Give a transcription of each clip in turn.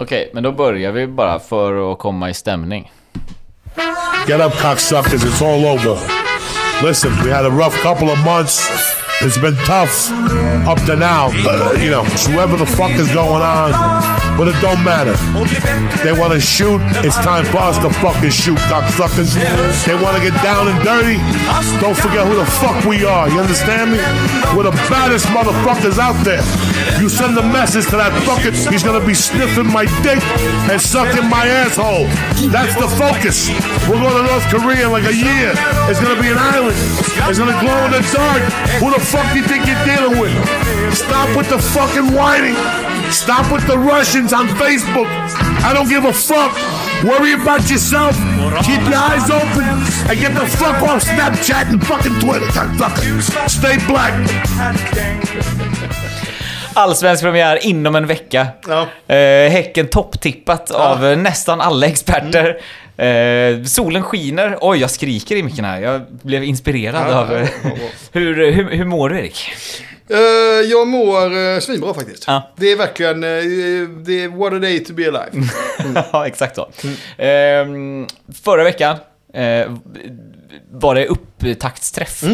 Okej, okay, men då börjar vi bara för att komma i stämning. Get up, cocksuckers. It's all over. Listen, we had a rough couple of months. It's been tough up to now. But, you know, whoever the fuck is going on, but it don't matter. They want to shoot. It's time for us to fucking shoot, cocksuckers. They want to get down and dirty. Don't forget who the fuck we are. You understand me? We're the baddest motherfuckers out there. You send a message to that fucking. He's gonna be sniffing my dick and sucking my asshole. That's the focus. We're going to North Korea in like a year. It's gonna be an island. It's gonna glow in the dark. Who the fuck do you think you're dealing with? Stop with the fucking whining. Stop with the Russians on Facebook. I don't give a fuck. Worry about yourself. Keep your eyes open and get the fuck off Snapchat and fucking Twitter. cocksucker. Stay black. Allsvensk premiär inom en vecka. Ja. Eh, häcken topptippat av eh, nästan alla experter. Eh, solen skiner. Oj, jag skriker i micken här. Jag blev inspirerad Ja, av... ja, eh, ja, ja. hur, hur, hur mår du, Erik? Eh, jag mår uh, svinbra faktiskt. Ja. Det är verkligen, eh, det är what a day to be alive. ja, exakt så. Eh, förra veckan eh, var det upptaktsträff.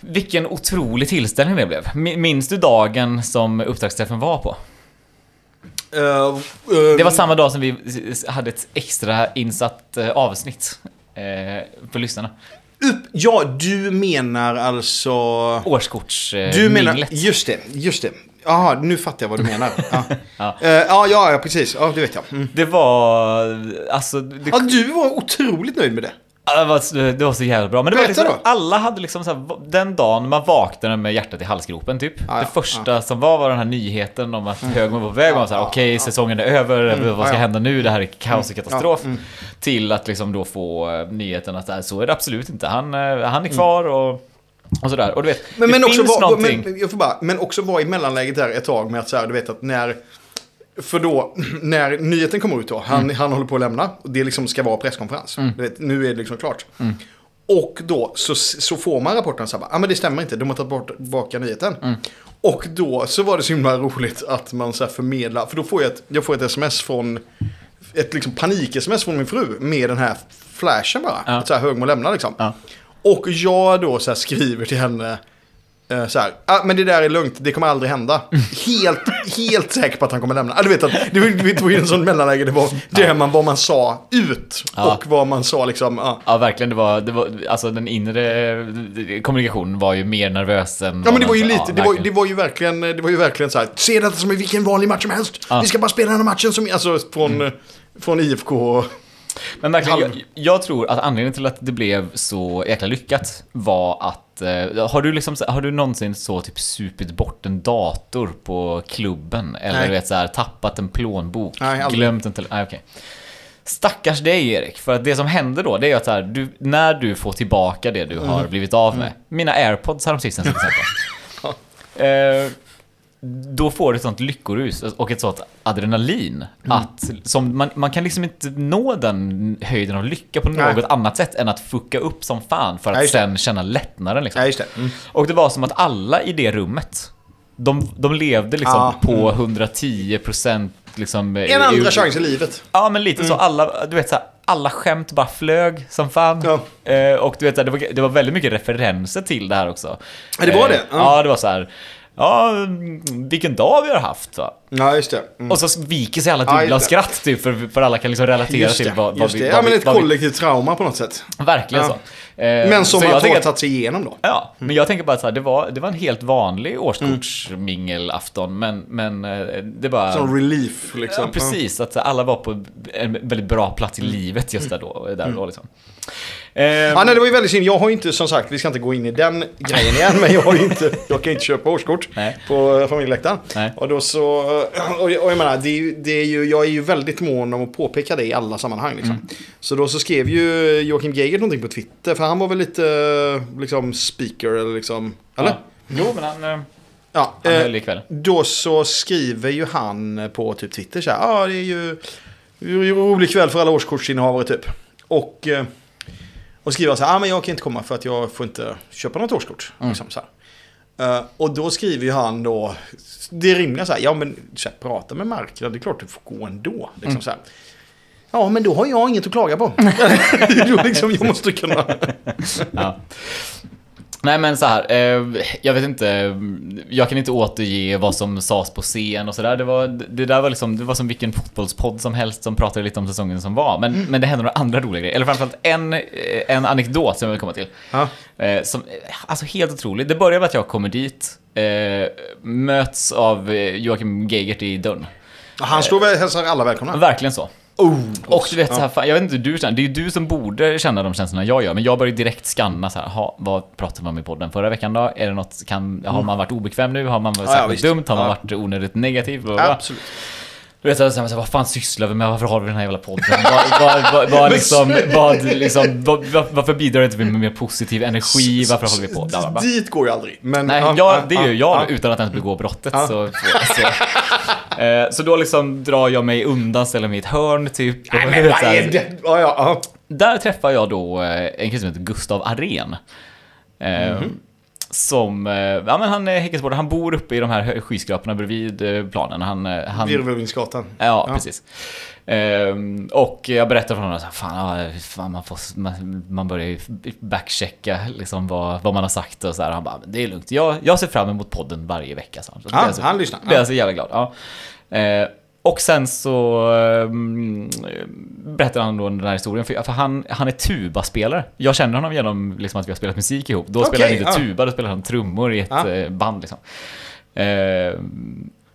Vilken otrolig tillställning det blev. Mi- Minns du dagen som upptaktsträffen var på? Eh, eh, Det var samma dag som vi hade ett extra insatt eh, avsnitt för lyssnarna. upp, ja, du menar alltså... Årskorts eh, Du menar, just det, just det. Jaha, nu fattar jag vad du menar. Ja, Ja. Ja, ja, ja, precis. Ja, det vet jag. Mm. Det var... Alltså... Det, Ja, du var otroligt nöjd med det. Det, var, det var så jävla bra. Men det var Berätta liksom, då. alla hade liksom så här, den dagen man vaknade med hjärtat i halsgropen typ. Ja, ja, det första som var var den här nyheten om att Högman var på väg. Man var så här, Ja, okej, ja. säsongen är över, vad ska hända nu? Det här är kaos och katastrof. Ja, mm. Till att liksom då få eh, nyheten att så är det absolut inte. Han, eh, han är kvar och... Och sådär. Och du vet, Men, det men, också finns var, någonting... men, jag får bara, men också vara i mellanläget där ett tag med att så här, du vet att när... För då, när nyheten kommer ut då, han, Mm. han håller på att lämna. Och det liksom ska vara presskonferens. Du vet, nu är det liksom klart. Mm. Och då så, så får man rapporten så här, ja ah, men det stämmer inte, de har tagit bort, tillbaka nyheten. Mm. Och då så var det så himla roligt att man så här förmedlar, för då får jag ett, jag får ett sms från, ett liksom panik-sms från min fru med den här flashen bara. Ja. Att så här Högmo lämnar liksom. Ja. Och jag då så här skriver till henne så här, ah, men det där är lugnt, det kommer aldrig hända. Helt, helt säker på att han kommer lämna. Ah, du vet att det var, det var ju en sån mellanläge, det var det man, vad man sa ut Ja. och vad man sa liksom. Ja. Ja, verkligen. Det var, det var, alltså den inre eh, kommunikationen var ju mer nervös än... Ja men det var ju lite, ja, det, var, det var ju verkligen, det var ju verkligen så här, se detta som vilken vanlig match som helst. Ja. Vi ska bara spela den här matchen som, alltså från, Mm. från IFK. Men verkligen, jag, jag tror att anledningen till att det blev så jäkla lyckat var att... Eh, har, du liksom, har du någonsin så typ supit bort en dator på klubben? Eller Nej. du vet så här, tappat en plånbok? Nej, aldrig. glömt en telefon? Nej, okej. Stackars dig Erik, för att det som händer då, det är att här, du, när du får tillbaka det du Mm. har blivit av med. Mina airpods häromsistens till exempel. eh, då får du ett sånt lyckorus och ett sånt adrenalin. Mm. Att, som man, man kan liksom inte nå den höjden av lycka på Nej. något annat sätt än att fucka upp som fan för att det. sen känna lättnaden. Liksom. Just det. Mm. Och det var som att alla i det rummet, de, de levde liksom Ja, på 110% liksom... En andra chans i livet. Ja, men lite så. Alla, du vet så här, alla skämt bara flög som fan. Ja. Eh, och du vet, så här, det, var, det var väldigt mycket referenser till det här också. Ja, det var det? Eh, Ja. ja, det var så här. Ja, mm, vilken dag vi har haft va? Ja just det. Mm. Och så viker sig alla Ja, just det. skratt typ, för, för alla kan liksom relatera Just till vad, vad vi... det. Vad Ja men vi, ett vad vi, kollektivt trauma på något sätt. Verkligen Ja. så. Eh, Men som så man att- tagit sig igenom då. Ja, men jag tänker bara att så här, det, var, det var en helt vanlig årskortsmingelafton, men, men eh, det bara... Som relief liksom. Ja, precis. Att alla var på en väldigt bra plats Mm. i livet just där då. Där då liksom. Eh, Ja, nej, det var ju väldigt synd. Jag har ju inte, som sagt, vi ska inte gå in i den grejen igen, men jag har ju inte, jag kan ju inte köpa årskort Nej. på familjeläktaren. Nej. Och då så, och, och jag menar, det är, ju, det är ju, jag är ju väldigt mån om att påpeka det i alla sammanhang liksom. Mm. Så då så skrev ju Joakim Geiger någonting på Twitter, för han var väl lite, liksom, speaker eller liksom, eller? ja. Jo, men han, eh, Ja. han eh, höll ikväll. då så skriver ju han på typ Twitter så här, ja ah, det är ju rolig kväll för alla årskortsinnehavare typ. Och, eh, och skriver så här, ah, men jag kan inte komma för att jag får inte köpa något årskort. Mm. Liksom, så. Eh, och då skriver ju han då, det rimliga så här, ja men så här, prata med marknad, det är klart du får gå ändå. Liksom Mm. så här. Ja, men då har jag inget att klaga på. då liksom, jag måste kunna... Ja. Nej men så här, eh, jag vet inte, jag kan inte återge vad som sades på scen och sådär. Det, var, det där var liksom, det var som vilken fotbollspodd som helst som pratade lite om säsongen som var. Men, men det hände några andra roliga grejer. Eller framförallt en, eh, en anekdot som jag vill komma till. Ja. Eh, som, alltså helt otroligt. Det börjar med att jag kommer dit, eh, möts av Joakim Geigert i dörren. Han står väl och hälsar alla välkomna. Verkligen så. Oh, Och du vet så här, fan, jag vet inte hur du känner, det är ju du som borde känna de känslorna jag gör, men jag börjar direkt scanna så här, ha, vad pratade man om i podden förra veckan då? Är det något, kan, har man varit obekväm nu? Har man varit Ja, ja, dumt? Har man varit onödigt negativ? Bla. Absolut. Du vet, så här, så här, vad fan sysslar vi med? Varför har vi den här jävla podden? vad, vad, vad, vad, liksom, vad, liksom, vad, varför bidrar inte vi med mer positiv energi? Varför håller vi på? Bla, bla, bla. Dit går ju aldrig. Men, Nej, ja, ja, ja, det gör ja, jag ja. utan att ens begå brottet. Så, så, eh, så då liksom drar jag mig undan, ställer mig i ett hörn typ. Nej, men vad så är det? Ja, ja. Där träffar jag då eh, en kille som heter Gustav Arén. Eh, Mhm. Som, eh, ja men han är Häckensborgare, han bor uppe i de här skyskraporna bredvid eh, planen. Han, eh, han, Virvelvindsgatan. Ja, precis. Ehm, och jag berättar för honom här, fan, ja, fan man, får, man, man börjar ju backchecka liksom vad, vad man har sagt och så här. Han bara, det är lugnt. Jag, jag ser fram emot podden varje vecka. Så, så Ja, jag så, han lyssnar. Blir jag så jävla glad. Ja. Eh, och sen så um, berättar han då den här historien, för, för han, han är tubaspelare. Jag känner honom genom liksom, att vi har spelat musik ihop. Då Okej, spelar han inte ja. tuba, då spelar han trummor i ett Ja. eh, band. Liksom. Eh,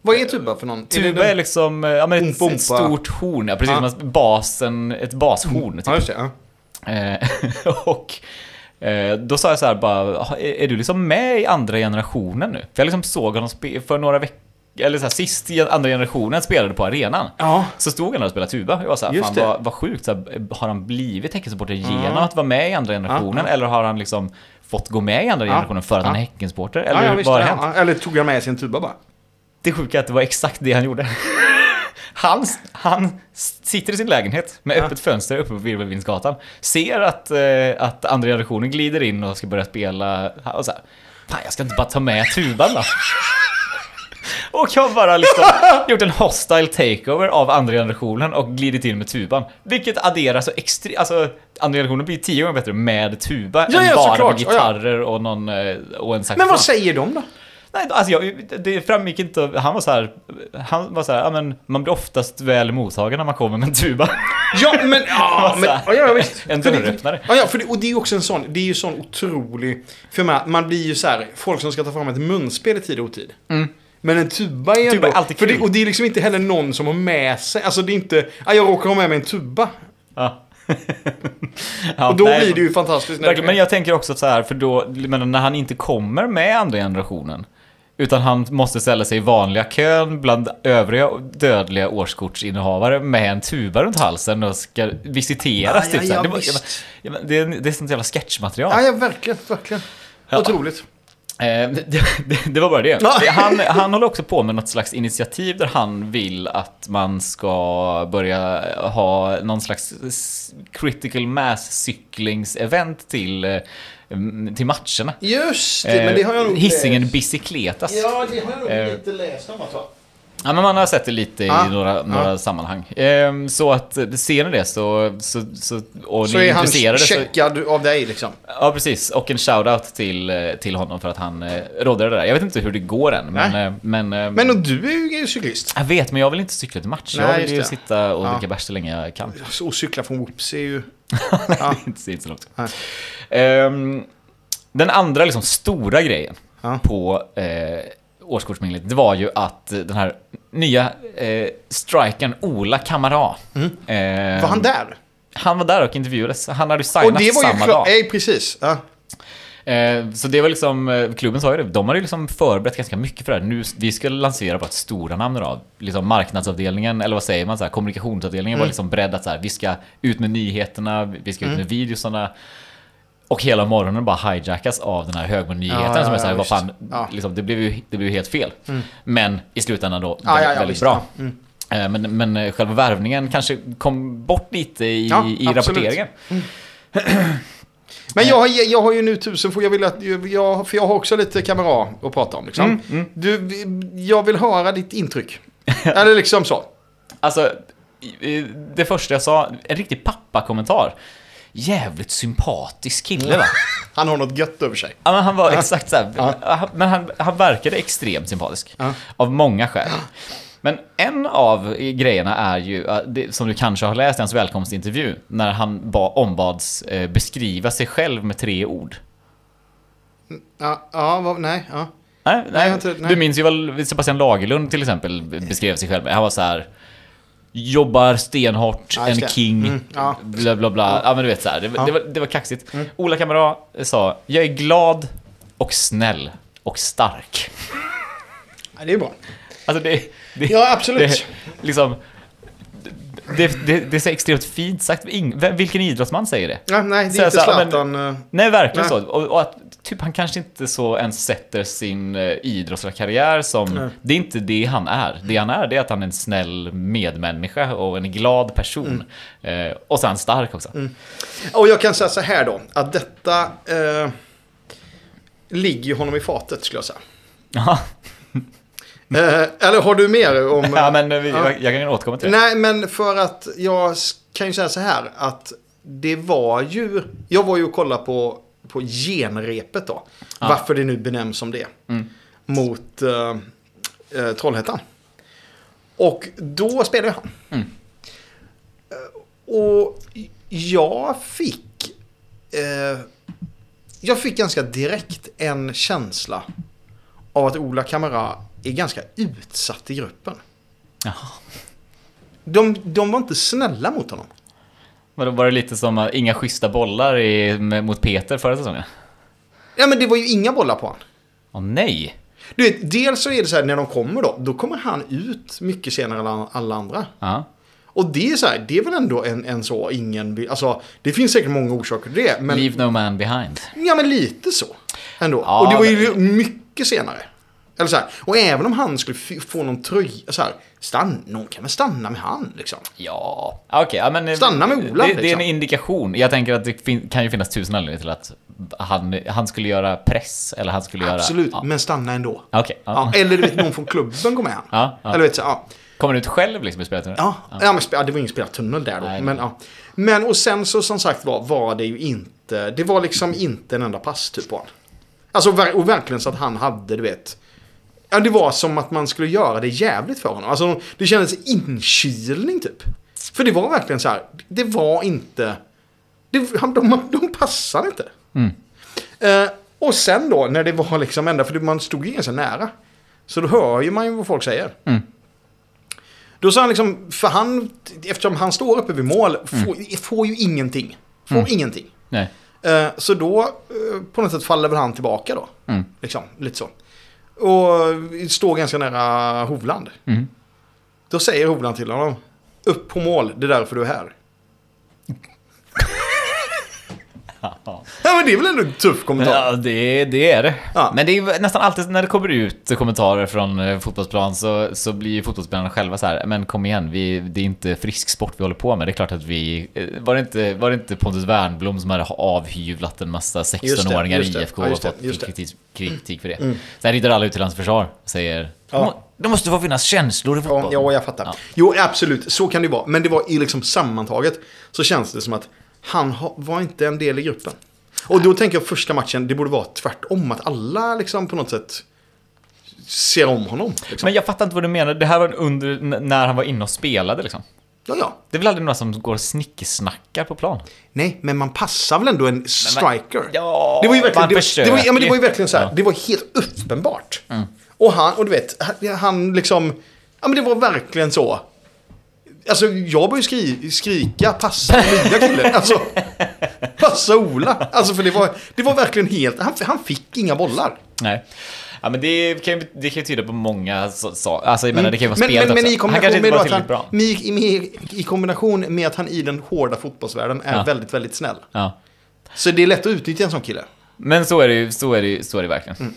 Vad är tuba för någon? Tuba det är liksom eh, ja, men ett, ett stort horn, ja, precis som basen, ett bashorn. Typ. Eh, och då sa jag så här bara, "Ha, är, är du liksom med i andra generationen nu? För jag liksom såg honom för några veckor, eller så här, sist andra generationen spelade på arenan. Ja. Så stod han där och spelade tuba. Jag var så här, Just fan det. vad, vad sjukt. Så här, har han blivit Häckensupporter genom att vara med i andra generationen? Ja, ja. Eller har han liksom fått gå med i andra Ja, generationen för att han är ja. Häckensupporter? Eller Ja, ja, vad har ja, hänt? ja. Eller tog han med sin tuba bara? Det sjuka är att det var exakt det han gjorde. Han, han sitter i sin lägenhet med öppet fönster uppe på Virvelvindsgatan. Ser att, eh, att andra generationen glider in och ska börja spela. Och så här, Fan, jag ska inte bara ta med tuban då? Och jag har bara liksom gjort en hostile takeover av andra generationen och glidit in med tuban. Vilket adderar så extremt... Alltså, andra generationen blir tio gånger bättre med tuba Ja, än ja, bara såklart. med gitarrer och någon... eh, Och en saxofon. Men vad säger de då? Nej, alltså jag, det framgick inte. Han var så här. Han var så här, ja men man blir oftast väl mottagen när man kommer med en tuba. Ja, men... Ja, men ja, ja, visst. En dörröppnare. Ja, ja, för det, och det är ju också en sån, det är ju sån otrolig... För mig, man blir ju så här, folk som ska ta fram ett munspel i tid och otid. Men en tuba är. Tuba ändå... är alltid för det, och det är liksom inte heller någon som har med sig, alltså det är inte, ja, jag råkar ha med mig en tuba. Ja. ja, Och då nej, blir det ju fantastiskt. Verkligen, men jag tänker också så här, för då, men när han inte kommer med andra generationen. Utan han måste ställa sig i vanliga kön bland övriga dödliga årskortsinnehavare med en tuba runt halsen och ska visiteras. Ja, typ, ja, ja, det, var, det, är, det är sånt jävla sketchmaterial. Ja, ja, verkligen, verkligen. Ja. Otroligt. Eh, det, var bara det. Han, han håller också på med något slags initiativ där han vill att man ska börja ha någon slags critical mass cyklings-event till, eh, till matcherna. Just det, men det har jag nog Eh, Hisingen läst. Bicicletas. Ja, det har jag nog lite läst om, jag. Ja, men man har sett det lite i Ja, några, några sammanhang. Ehm, så att eh, ser ni det så, så, så och Så ni är är han intresserade så... checkad av dig liksom. Ja, precis. Och en shout-out till, eh, till honom för att han eh, rådde det där. Jag vet inte hur det går än, men... Nej. eh, men, eh, Men och du är ju cyklist. Jag vet, men jag vill inte cykla till match. Nej, jag vill ju det. sitta och Ja. dricka bärs så länge jag kan. Så cykla från Whoops är ju... inte så- inte så långt. Ehm, den andra liksom stora grejen Ja. på eh, årskortsminglet, det var ju att eh, den här nya eh, strikern Ola Kamara. Mm. eh, Var han där? Han var där och intervjuades. Han hade ju Och signat det var samma dag. Nej, precis. Ja. Eh, så det var liksom, eh, klubben sa ju det, de hade ju liksom förberett ganska mycket för det här. Nu, vi ska lansera bara ett stora namn idag. Liksom marknadsavdelningen, eller vad säger man, så här, kommunikationsavdelningen Mm. var liksom beredd att så här, vi ska ut med nyheterna, vi ska ut med videosarna. Och hela morgonen bara hijackas av den här högmod-nyheten Ja, som är såhär, ja, vad fan, Ja. liksom, det, blev ju, det blev ju helt fel. Men i slutändan då, väldigt, väldigt bra. Mm. Eh, Men, men eh, själva värvningen kanske kom bort lite i, i rapporteringen. Men jag, har- jag har ju nu tusen, för jag vill att, jag, för jag har också lite kamera att prata om. Liksom. Mm, Du, jag vill höra ditt intryck. Eller liksom så. Alltså, det första jag sa, en riktig pappa-kommentar. Jävligt sympatisk kille va? Han har något gött över sig. Ja, men han var exakt så här, Men han, han verkade extremt sympatisk. Av många skäl. Men en av grejerna är ju, som du kanske har läst i hans välkomstintervju, när han ba, ombads eh, beskriva sig själv med tre ord. Ja, ja vad, nej, ja. Nej, nej, har inte- nej. Du minns ju väl Sebastian Lagerlund till exempel beskrev sig själv. Han var så här. Jobbar stenhårt, Ja, en det. king, Mm, ja. bla bla bla. Ja men du vet så här, det, Ja. Mm. det, var, det var kaxigt. Ola Kamara sa, jag är glad och snäll och stark. ja. Det är bra. Alltså det... det Ja, absolut. Det, liksom, det, det, det är så extremt fint sagt. Ing, vem- vilken idrottsman säger det? Ja, nej, det Så är jag inte men- Zlatan. eh, Nej, verkligen Nej. så. Och, och att typ, han kanske inte så ens sätter sin uh, idrottsliga karriär som... Nej. Det är inte det han är. Det han är, det är att han är en snäll medmänniska och en glad person. Mm. Eh, och så han stark också. Och jag kan säga så här då, att detta eh, ligger ju honom i fatet skulle jag säga. Eh, eller har du mer om... ja, men eh, vi, Ja. jag, jag kan återkomma till det. Nej, men för att jag kan ju säga så här att det var ju... Jag var ju och kollade på, på genrepet då. Ja. Varför det nu benämns som det. Mm. Mot eh, eh, Trollhättan. Och då spelade han. Mm. Och jag fick... Eh, jag fick ganska direkt en känsla av att Ola Kamara är ganska utsatt i gruppen. Jaha. De, de var inte snälla mot honom. Var det, var det lite som uh, inga schyssta bollar i, mot Peter förra säsongen? Ja, men det var ju inga bollar på honom. Åh nej! Du vet, dels så är det så här när de kommer då, då kommer han ut mycket senare än alla, andra. Ja. Och det är så här, det är väl ändå en, en så, ingen alltså det finns säkert många orsaker till det. Men, Leave no man behind. ja men lite så. Ändå. Ja, och det var ju men- mycket senare. Eller så här, och även om han skulle få någon tröja, så här, stanna, någon kan väl stanna med han liksom. Ja, okej. ja, men... eh, Stanna med Ola, Det, det är liksom. en indikation. Jag tänker att det kan ju finnas tusen anledningar till att han, han skulle göra press, eller han skulle göra... Absolut, Ja. men stanna ändå. Okej. Ja, ja. eller du vet, någon från klubben går med han. Ja. Eller vet så, ja. Kommer han ut själv liksom i spelet? Ja, ja. men det var ingen spelartunnel där då. Nej, men, ja. men och sen så som sagt var, var det ju inte, det var liksom inte en enda pass typ på honom. Alltså och verkligen så att han hade, du vet. Ja, det var som att man skulle göra det jävligt för honom. Alltså det kändes inkilning typ. För det var verkligen så här, det var inte, det, han, de, de passade inte. Mm. Eh, och sen då när det var liksom ända, för man stod ju ganska nära. Så då hör ju man ju vad folk säger. Mm. Då sa han liksom, för han, eftersom han står uppe vid mål, får, får ju ingenting. Får Mm. ingenting. Eh, så då, eh, på något sätt faller väl han tillbaka då. Mm. Liksom, lite så. Och står ganska nära Hovland. Mm. Då säger Hovland till honom, upp på mål, det är därför du är här. Ja. Men det är väl ändå en tuff kommentar. Ja, det, det är det. Ja. Men det är nästan alltid när det kommer ut kommentarer från eh, fotbollsplan så, så blir ju fotbollsspelarna själva så här, men kom igen, vi, det är inte frisk sport vi håller på med. Det är klart att vi... eh, Var det inte, var det inte Pontus Wernbloom som hade avhyvlat en massa 16-åringar just i. IFK och fått. Mm. kritik, kritik för det? Sen rider alla ut till hans försvar och säger Ja. det måste få finnas känslor i fotboll. Ja, ja, jag fattar. Ja. Jo, absolut. Så kan det vara. Men det var i liksom sammantaget så känns det som att han ha, var inte en del i gruppen. Och då tänker jag första matchen, det borde vara tvärtom. Att alla liksom på något sätt ser om honom. Liksom. Men jag fattar inte vad du menar. Det här var under när han var inne och spelade liksom. Ja, ja. Det är väl aldrig några som går och snickesnackar på plan? Nej, men man passar väl ändå en striker? Ja, det var ju verkligen, man det, det, var, ja, men det var ju verkligen så här, Ja. det var helt uppenbart. Och han, och du vet, han liksom, ja men det var verkligen så. Alltså jag började skri, skrika passa nya killen. Alltså, passa Ola. Alltså för det var, det var verkligen helt, han, han fick inga bollar. Nej. Ja, men det kan det kan ju tyda på många saker. Alltså, jag menar, det kan ju vara men, spelet men, men i kombination med, att han, bra. i, i, i kombination med att han i den hårda fotbollsvärlden är Ja. väldigt, väldigt snäll. Ja. Så det är lätt att utnyttja en sån kille. Men så är det ju, så är det, så är det verkligen. Mm.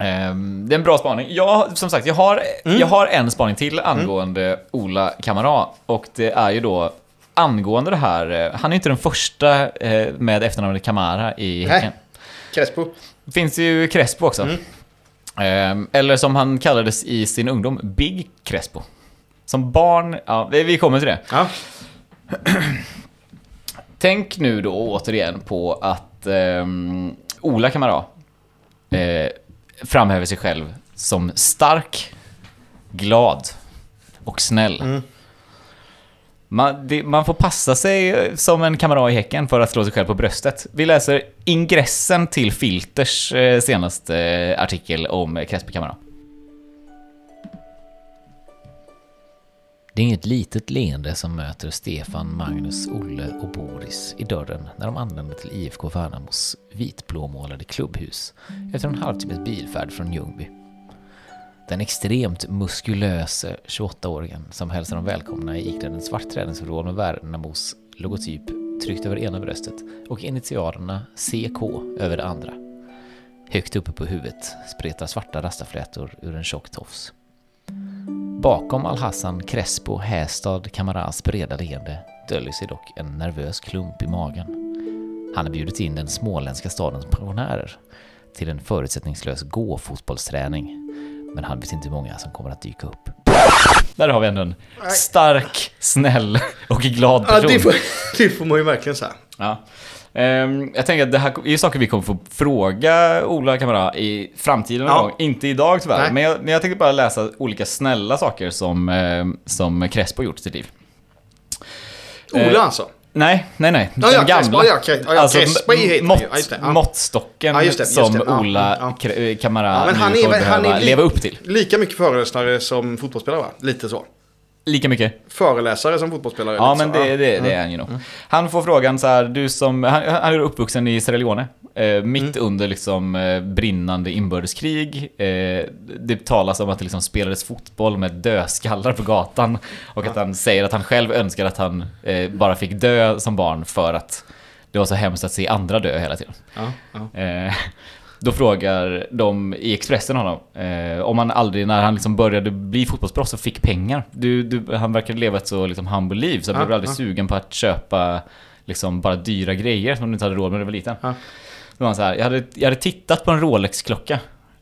Ehm, det är en bra spaning. Jag, som sagt, jag har, Mm. jag har en spaning till angående Ola Kamara. Och det är ju då angående det här, eh, han är inte den första eh, med efternamnet Kamara i. Häcken. Crespo. Finns ju Crespo också. Eh, eller som han kallades i sin ungdom, Big Crespo. Som barn, ja, vi kommer till det. Ja. Tänk nu då återigen på att ehm, Ola Kamara eh, framhäver sig själv som stark, glad och snäll. Man, det, man får passa sig eh, som en kamrat i Häcken för att slå sig själv på bröstet. Vi läser ingressen till Filters eh, senaste eh, artikel om Crespi Kamara. Det är inget litet leende som möter Stefan, Magnus, Olle och Boris i dörren när de anländer till IFK Värnamos vitblåmålade klubbhus efter en halvtimmes bilfärd från Ljungby. Den extremt muskulöse 28-åringen som hälsar dem välkomna i iklädd en svart träningsoverall med Värnamos logotyp tryckt över ena bröstet och initialerna CK över det andra. Högt uppe på huvudet spretar svarta rastaflätor ur en tjock tofs. Bakom Al-Hassan Crespo Hästad Kamaras breda leende döljer sig dock en nervös klump i magen. Han har bjudit in den småländska stadens pensionärer till en förutsättningslös gå-fotbollsträning. Men han vet inte hur många som kommer att dyka upp. Där har vi ändå en stark, snäll och glad Ja, person. det får, det får man ju verkligen säga. Ja. Ehm, jag tänker att det här är saker vi kommer få fråga Ola Kamara i framtiden Ja. gång. Inte idag tyvärr, Nej. men jag, men jag tänkte bara läsa olika snälla saker som, eh, som Crespo gjort i sitt liv. Ola Eh, alltså. Nej, nej, nej. Ja, Den ja, gamla. Ja, ja, ja, ju. mått, Ja, ja. Måttstocken Ja, just det, just som det, ja, Ola ja. Kre- Kamara Ja, men han nu är får han är leva upp till. Lika mycket föreläsare som fotbollsspelare va? Lite så. Lika mycket. Föreläsare som fotbollsspelare. Ja, lite men det, det, det är han ju nog. Han får frågan så här, du som, han, han är uppvuxen i Sierra Leone. Eh, mitt under liksom eh, brinnande inbördeskrig. Eh, det talas om att det liksom spelades fotboll med dödskallar på gatan. Och att han säger att han själv önskar att han eh, bara fick dö som barn för att det var så hemskt att se andra dö hela tiden. Ja, ja. Då frågar de i Expressen honom eh, om han aldrig, när han liksom började bli fotbollsproffs och fick pengar. Du, du, han verkade leva ett så liksom humble liv så han Ja, blev aldrig ja. sugen på att köpa liksom bara dyra grejer som du inte hade råd med när du var liten. Ja. Då var han så här, jag hade, jag hade tittat på en Rolex-klocka.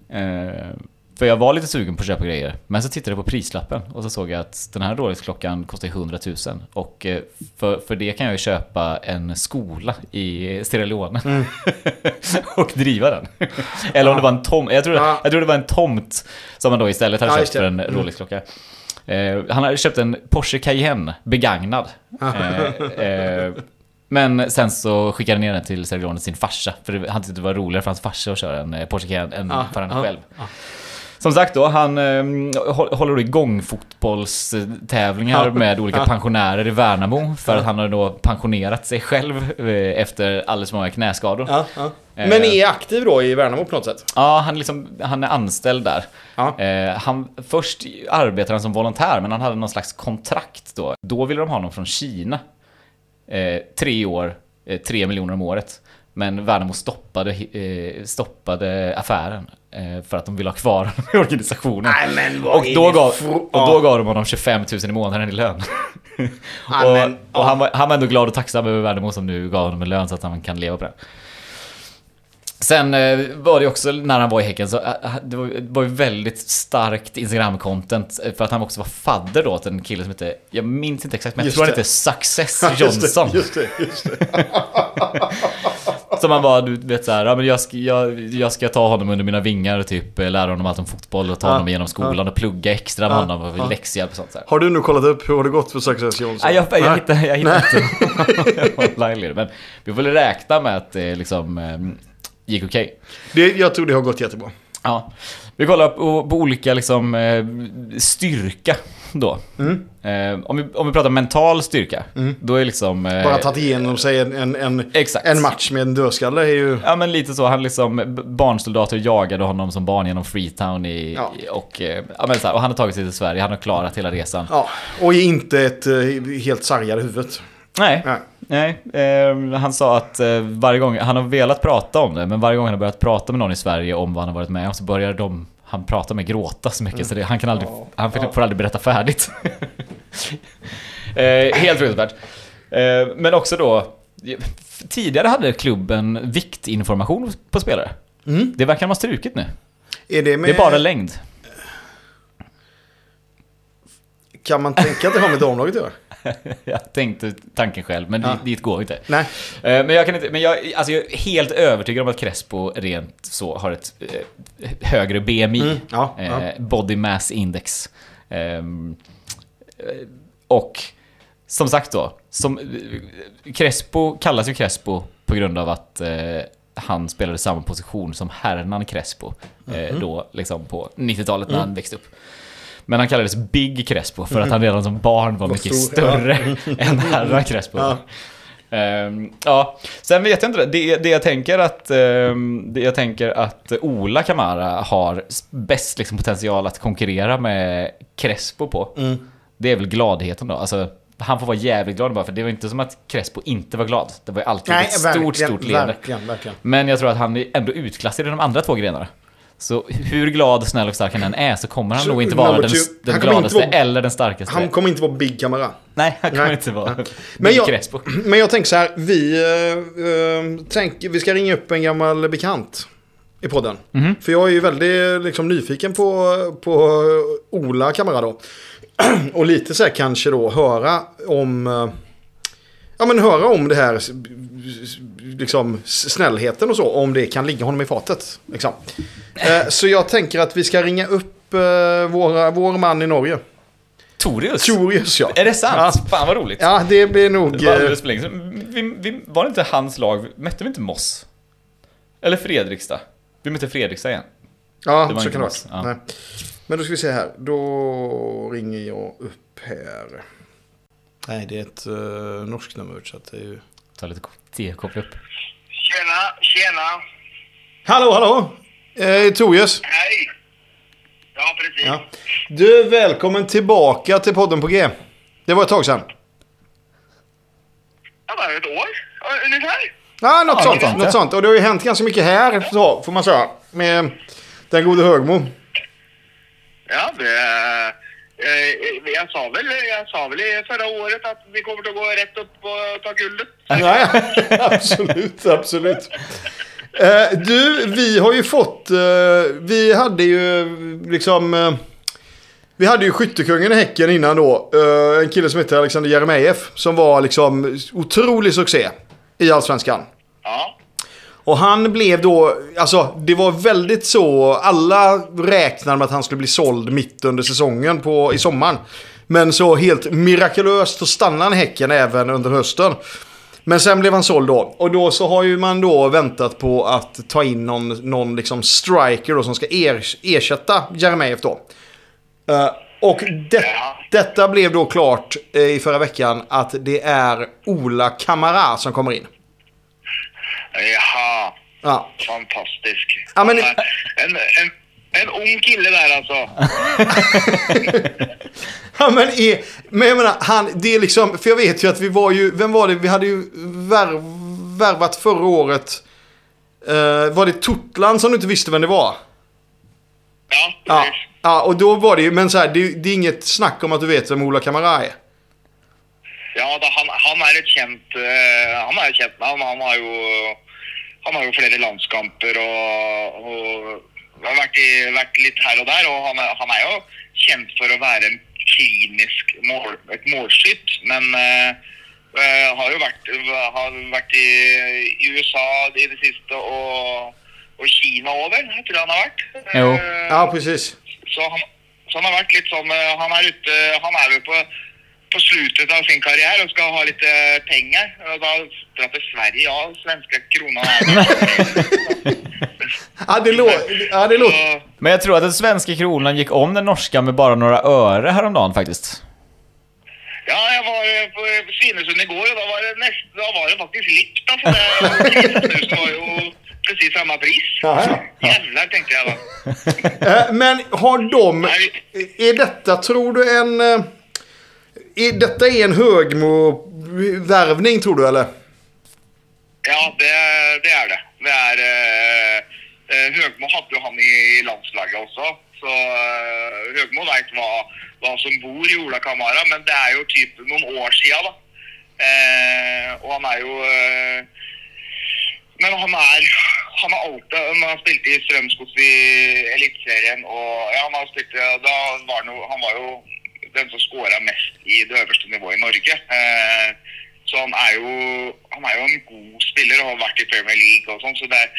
Eh, för jag var lite sugen på att köpa grejer. Men så tittade jag på prislappen och så såg jag att den här Rolex-klockan kostar 100 000. Och eh, för, för det kan jag ju köpa en skola i Sierra Leone. Mm. och driva den. Eller om det var en tomt. Jag tror, Ja. jag tror det var en tomt som han då istället hade Ja, köpt för en Mm. Rolex-klocka. Eh, han hade köpt en Porsche Cayenne, begagnad. Eh, eh, men sen så skickade han ner den till Sierra Leone sin farsa. För han tyckte det var roligare för hans farsa att köra en eh, Porsche Cayenne än Ja, för han ja, själv. Som sagt då, han eh, hå- håller igång fotbollstävlingar med olika pensionärer i Värnamo. För att han har då pensionerat sig själv eh, efter alldeles för många knäskador. Ja. Eh. Men är aktiv då i Värnamo på något sätt? Ja, han, liksom, han är anställd där. Eh, han, först arbetade han som volontär, men han hade någon slags kontrakt då. Då ville de ha honom från Kina. Eh, tre år, eh, tre miljoner om året. Men Värnamo stoppade, eh, stoppade affären. Eh, för att de ville ha kvar honom i organisationen. Nej, och, då gav, och då gav de honom 25 000 i månaden i lön. Och och han, var, han var ändå glad och tacksam över Värnamo som nu gav honom en lön så att han kan leva på det. Sen eh, var det också när han var i Häcken så det var, ju väldigt starkt Instagram-content för att han också var fadder då till en kille som hette, jag minns inte exakt men jag Just tror han det. hette Success Ja, just det, Johnson. Just det, just det. Som han bara, du vet såhär, ja men jag ska, jag, jag ska ta honom under mina vingar och typ eh, lära honom allt om fotboll och ta Ja, honom igenom skolan och plugga extra med Ja, honom och ja. läxhjälp och sånt så här. Har du nu kollat upp hur har det gått för Success Johnson? Nej, jag, jag, Nej. hittade, jag hittade inte Men vi får väl räkna med att det liksom eh, gick okej. Det, jag tror det har gått jättebra. Ja. Vi kollar på, på olika liksom eh, styrka då. Eh, om, vi, om vi pratar mental styrka, då är liksom... Eh, Bara tagit igenom sig en, en, en, en match med en dödskalle är ju... Ja men lite så, han liksom, barnsoldater jagade honom som barn genom Freetown i, Ja. och, eh, ja, men så här, och han har tagit sig till Sverige, han har klarat hela resan. Ja, och är inte ett eh, helt sargad huvudet. Nej, Nej. nej. Eh, han sa att eh, varje gång, han har velat prata om det, men varje gång han har börjat prata med någon i Sverige om vad han har varit med om så börjar de, han prata med gråta så mycket så det, han kan aldrig, han får, får aldrig berätta färdigt. eh, helt fruktansvärt. Eh, Men också då, tidigare hade klubben viktinformation på spelare. Det verkar de ha strukit nu. Är det med... Det är bara längd. Kan man tänka att det har med damlaget att göra? Jag tänkte tanken själv, men Ja. dit, dit går inte. Nej. Eh, Men jag kan inte, men jag, alltså jag är helt övertygad om att Crespo rent så har ett eh, högre BMI. Mm, ja, ja. Eh, Body Mass Index. Ehm, eh, och som sagt då, som, Crespo kallas ju Crespo på grund av att han spelade samma position som Hernan Crespo. Eh, Mhm. Då liksom på 90-talet när Mm. han växte upp. Men han kallades Big Crespo för att han redan som barn var mycket större än Herran Crespo. Ja. Ehm, ja, sen vet jag inte. Det, det jag tänker att ehm, det jag tänker att Ola Kamara har bäst liksom, potential att konkurrera med Crespo på. Mm. Det är väl gladheten då. Alltså, han får vara jävligt glad bara för det var inte som att Crespo inte var glad. Det var ju alltid Nej, ett stort, verkligen, stort leende. verkligen, verkligen. Men jag tror att han är ändå utklassad i de andra två grenarna. Så hur glad, snäll och stark han än är så kommer han Så nog inte vara den, den gladaste vara- eller den starkaste. Han kommer inte vara Big Kamara. Nej, han kommer Nej. inte vara Men Big jag, Crespo. men jag tänker så här, vi, uh, tänker, vi ska ringa upp en gammal bekant i podden. Mhm. För jag är ju väldigt liksom, nyfiken på, på Ola Kamara då. Och lite så här kanske då höra om... eh, Ja men höra om det här liksom snällheten och så. Om det kan ligga honom i fatet. Liksom. Eh, Så jag tänker att vi ska ringa upp eh, våra, vår man i Norge. Torius? Torius ja. Är det sant? Ja. Fan vad roligt. Ja, det blir nog... Det var eh, alldeles för länge sedan. Vi, vi, var det inte hans lag? Mötte vi inte Moss? Eller Fredrikstad? Vi mötte Fredrikstad igen. Ja, Det var så kan det vara. ja. Men då ska vi se här. Då ringer jag upp här. Nej, det är ett uh, norskt nummer. Så att det är ju... Ta lite te, koppla upp. Tjena, tjena. Hallå, hallå! Eh, Torius. Hej. Ja, precis. Ja. Du, är välkommen tillbaka till podden på G. Det var ett tag sedan. Ja, är ett år ja, ungefär. Ja, något Ja, sånt. något sånt, något ja. sånt. Och det har ju hänt ganska mycket här, så, får man säga. Med den gode Högmo. Ja, det... Eh, jag, sa väl, jag sa väl förra året att vi kommer att gå rätt upp och ta guldet. Nej, absolut, absolut. Eh, du, vi har ju fått... Eh, vi hade ju liksom... Eh, vi hade ju skyttekungen i Häcken innan då. Eh, en kille som heter Alexander Jeremejeff. Som var liksom otrolig succé i Allsvenskan. Ja. Och han blev då, alltså det var väldigt så, alla räknade med att han skulle bli såld mitt under säsongen på, i sommaren. Men så helt mirakulöst så stannade han i Häcken även under hösten. Men sen blev han såld då. Och då så har ju man då väntat på att ta in någon, någon liksom striker då som ska er, ersätta Jeremejeff då. Uh, och det, detta blev då klart uh, i förra veckan att det är Ola Kamara som kommer in. Jaha. Ja. Fantastisk. Ja, men- en, en, en ung kille där alltså. Ja men, är, men jag menar, han, det är liksom, för jag vet ju att vi var ju, vem var det, vi hade ju värv, värvat förra året. Eh, var det Totland som du inte visste vem det var? Ja, Ja, precis. ja och då var det ju, men så här, det, det är inget snack om att du vet vem Ola Kamara är. Ja, da, han, han er et kjent eh, Han er et kjent navn. Han har jo han har jo flere landskamper og, og har vært, i, vært litt her og der. Og han er, han er jo kjent for å være en klinisk mål, et målskytt, men eh, har jo vært, har vært i, i USA i det siste og, og Kina òg, vel. Jeg tror han har vært. Jo. Ja, precis. så så han har vært litt sånn Han er ute Han er jo på, på slutet av sin karriere og skal ha litt eh, penger. Og da dra til Sverige, ja. Svenska kronan Ja, det, lå, ja, det låter... Så, Men jag tror att den svenska kronan gick om den norska med bara några öre häromdagen faktiskt. Ja, jeg var eh, på Svinesund i går, og da var det, nest, da var det faktisk likt. For det var jo precis samme pris. Ja, ja. Jävlar, tenkte jeg da. Eh, Men har de... Är detta, tror du, en... Är detta är en högmo-värvning, tror du, eller? Ja, det, det är det. Det är, eh, eh, Högmo hade ju han i landslaget också. Så eh, Högmo vet vad, vad som bor i Ola Kamara, men det är ju typ några år sedan. Då. Eh, och han är ju... eh, Men han är... han har alltid eh, Han har spelat i Strømsgods i Elitserien och... ja, han har spelat... Da var han han var ju den som skåra mest i det øverste nivået i Norge. Eh, så han er jo han er jo en god spiller og har vært i Premier League og sånn, så det er,